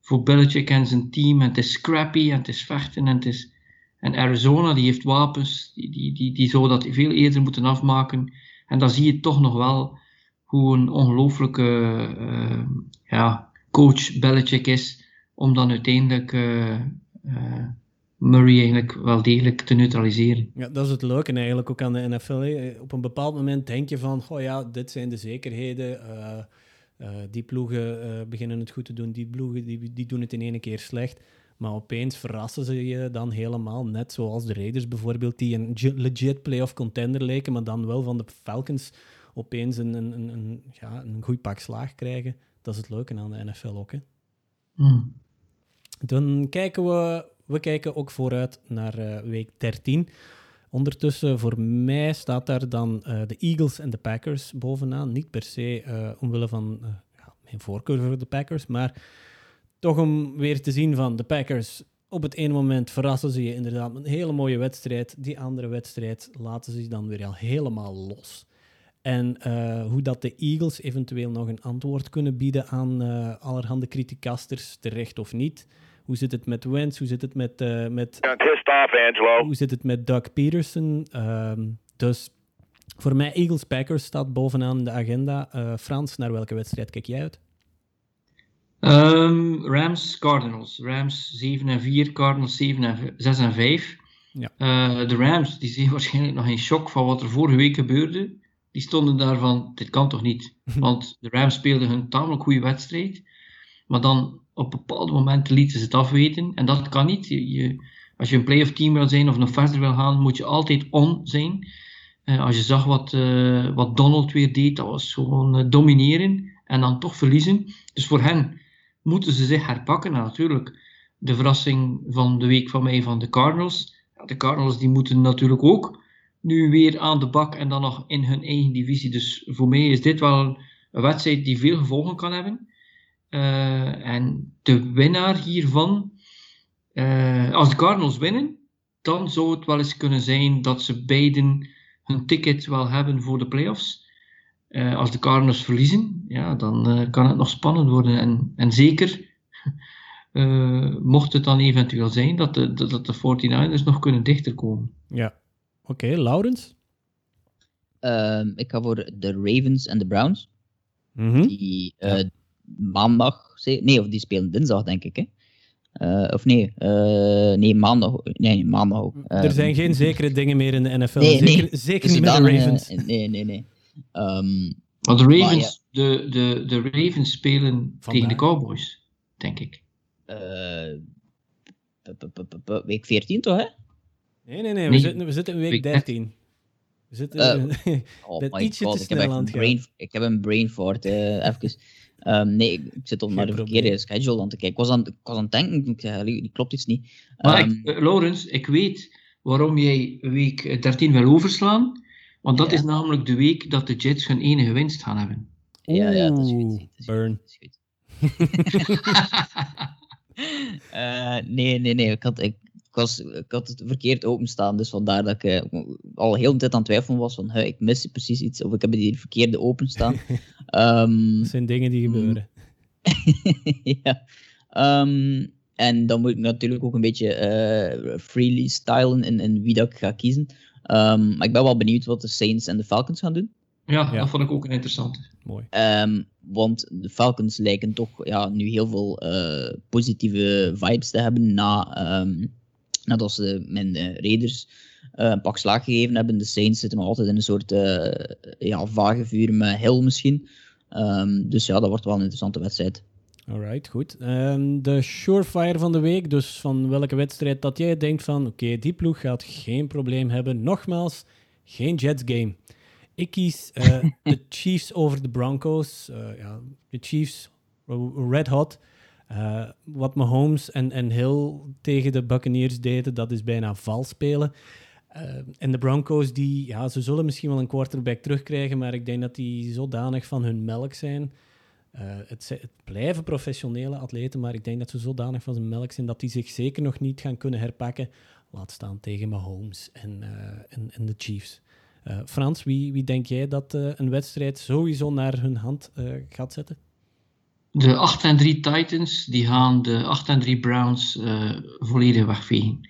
voor Belichick en zijn team. En het is scrappy en het is vechten en het is... En Arizona, die heeft wapens, die, die, die, die zou dat veel eerder moeten afmaken. En dan zie je toch nog wel hoe een ongelooflijke uh, ja, coach Belichick is om dan uiteindelijk uh, uh, Murray eigenlijk wel degelijk te neutraliseren. Ja, dat is het leuke eigenlijk ook aan de NFL. Op een bepaald moment denk je van, oh ja, dit zijn de zekerheden. Die ploegen beginnen het goed te doen, die ploegen die, die doen het in één keer slecht. Maar opeens verrassen ze je dan helemaal, net zoals de Raiders bijvoorbeeld, die een legit playoff contender leken, maar dan wel van de Falcons opeens een, een, een, een ja, een goed pak slaag krijgen. Dat is het leuke aan de NFL ook. Hè? Mm. Dan kijken we, we kijken ook vooruit naar uh, week 13. Ondertussen, voor mij staat daar dan uh, de Eagles en de Packers bovenaan. Niet per se uh, omwille van ja, mijn voorkeur voor de Packers, maar toch om weer te zien van de Packers. Op het ene moment verrassen ze je inderdaad met een hele mooie wedstrijd. Die andere wedstrijd laten ze dan weer al helemaal los. En uh, hoe dat de Eagles eventueel nog een antwoord kunnen bieden aan uh, allerhande criticasters, terecht of niet. Hoe zit het met Wentz? Hoe zit het met... Uh, met off, Angelo. Hoe zit het met Doug Peterson? Um, dus voor mij Eagles-Packers staat bovenaan de agenda. Frans, naar welke wedstrijd kijk jij uit? Um, Rams, Cardinals. Rams 7 en 4, Cardinals 7 en 6 en 5. Ja. de Rams die zijn waarschijnlijk nog in shock van wat er vorige week gebeurde die stonden daarvan, dit kan toch niet? Want de Rams speelden een tamelijk goede wedstrijd, maar dan op bepaalde momenten lieten ze het afweten. En dat kan niet. Je, als je een playoff team wil zijn of nog verder wil gaan, moet je altijd on zijn. Uh, als je zag wat, uh, wat Donald weer deed, dat was gewoon domineren en dan toch verliezen. Dus voor hen moeten ze zich herpakken. En natuurlijk, de verrassing van de week van mij van de Cardinals. De Cardinals die moeten natuurlijk ook nu weer aan de bak en dan nog in hun eigen divisie. Dus voor mij is dit wel een wedstrijd die veel gevolgen kan hebben. Uh, en de winnaar hiervan, uh, als de Cardinals winnen, dan zou het wel eens kunnen zijn dat ze beiden hun ticket wel hebben voor de playoffs. Uh, als de Cardinals verliezen, ja, dan kan het nog spannend worden. En, en zeker mocht het dan eventueel zijn dat de, dat de 49ers nog kunnen dichter komen. Ja, Oké, okay, Laurens? Uh, ik ga voor de Ravens en de Browns. Mm -hmm. Die uh, ja. maandag, nee, of die spelen dinsdag, denk ik. Hè? Eh, of nee, eh, nee, maandag. Nee, maandag ook. er Ehm, zijn geen zekere dingen meer in de NFL. Nee, zeker nee. zeker niet met de Ravens. eh, nee, nee, nee. Ehm, Maar de Maar Ravens, de, de, de Ravens spelen tegen de. Cowboys, denk ik. eh, week 14 toch, hè? Nee, nee, nee. We, Nee. zitten, we zitten in week Week 13. We zitten... Oh Bent my ietsje god, te ik heb snel aan een het brain, ik heb een brain fart, eh, even. Ehm, nee, ik ik zit op naar de verkeerde schedule aan te kijken. Ik was aan, ik was aan het denken, ik zei, "Allee, die klopt iets niet. Maar Ehm, ik, Laurens, ik weet waarom jij week 13 wil overslaan. Want dat Ja. is namelijk de week dat de Jets hun enige winst gaan hebben. ja, ja, dat is goed. Oeh, dat is goed, burn. dat is goed. Eh, nee, nee, nee. Ik had, ik, ik was, ik had het verkeerd openstaan, dus vandaar dat ik eh, al heel de tijd aan het twijfelen was van, "Huh, ik mis precies iets, of ik heb die verkeerde openstaan. Ehm Dat zijn dingen die Mm. gebeuren. ja. Ehm, en dan moet ik natuurlijk ook een beetje eh, freely stylen in, in wie dat ik ga kiezen. Ehm, maar ik ben wel benieuwd wat de Saints en de Falcons gaan doen. Ja, Ja. dat vond ik ook een interessante. Mooi. Ehm, want de Falcons lijken toch ja, nu heel veel eh, positieve vibes te hebben na, ehm, nadat ze mijn eh, Raiders eh, een pak slaag gegeven hebben. De Saints zitten nog altijd in een soort eh, ja, vage vuur met Hill misschien. Ehm, dus ja, dat wordt wel een interessante wedstrijd. Alright, goed. Ehm, de surefire van de week, dus van welke wedstrijd dat jij denkt van, oké, die ploeg gaat geen probleem hebben. Nogmaals, geen Jets game. Ik kies eh, de Chiefs over de Broncos. Eh, ja, de Chiefs, eh, red hot. Wat Mahomes en, en Hill tegen de Buccaneers deden, dat is bijna vals spelen. En de Broncos, die, ja, ze zullen misschien wel een quarterback terugkrijgen, maar ik denk dat die zodanig van hun melk zijn. Eh, het, het blijven professionele atleten, maar ik denk dat ze zodanig van zijn melk zijn dat die zich zeker nog niet gaan kunnen herpakken. Laat staan tegen Mahomes en, eh, en, en de Chiefs. Eh, Frans, wie, wie denk jij dat een wedstrijd sowieso naar hun hand gaat zetten? De 8 en 3 Titans die gaan de 8 en 3 Browns volledig wegvegen.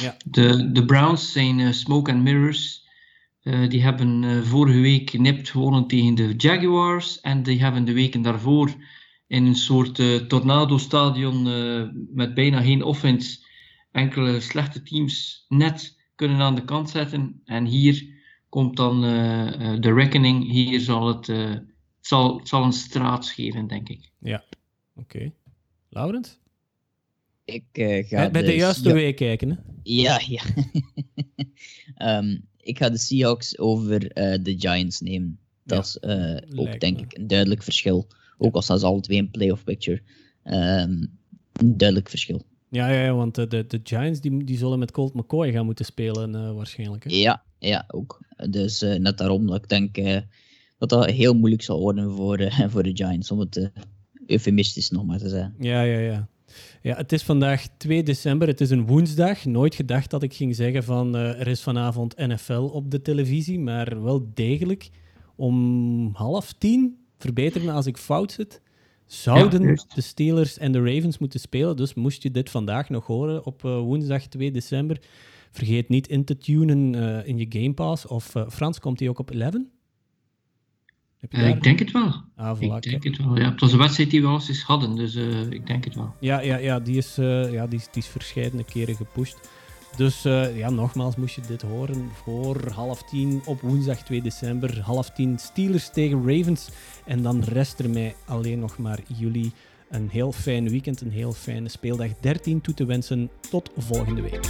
Ja. De, de Browns zijn smoke and mirrors. Eh, die hebben eh, vorige week nipt gewonnen tegen de Jaguars. En die hebben de weken daarvoor in een soort eh, tornado-stadion eh, met bijna geen offense enkele slechte teams net kunnen aan de kant zetten. En hier komt dan eh, eh, de reckoning. Hier zal het, eh, het, zal, het zal een straat geven, denk ik. Ja, oké. Laurens? Ik eh, ga Bij, bij de juiste Sea- week kijken, hè? Ja, ja. Ehm, ik ga de Seahawks over eh, de Giants nemen. Dat is eh, ook, denk me. ik, een duidelijk verschil. Ook al staan ze alle twee in playoff picture. Ehm, een duidelijk verschil. Ja, ja, ja, want eh, de, de Giants die, die zullen met Colt McCoy gaan moeten spelen, waarschijnlijk. Hè? Ja, ja, ook. Dus net daarom dat ik denk dat dat heel moeilijk zal worden voor, voor de Giants, om het eufemistisch nog maar te zeggen. Ja, ja, ja. Ja, het is vandaag 2 december. Het is een woensdag. Nooit gedacht dat ik ging zeggen van eh, er is vanavond NFL op de televisie, maar wel degelijk om half tien, verbeter me als ik fout zit, zouden Ja, de Steelers en de Ravens moeten spelen. Dus moest je dit vandaag nog horen op eh, woensdag 2 december, vergeet niet in te tunen eh, in je Game Pass. Of Frans, komt die ook op 11? Heb je Eh, ik denk het wel. Ah, voilà, Ik denk het wel. Ja, het was een wedstrijd die we al eens hadden, dus eh, ik denk het wel. Ja, ja, ja, die is, eh ja die, is- die is verscheidene keren gepusht. Dus ja, nogmaals, moest je dit horen voor half tien op woensdag 2 december. Half tien Steelers tegen Ravens. En dan rest er mij alleen nog maar jullie een heel fijn weekend, een heel fijne speeldag 13 toe te wensen. Tot volgende week.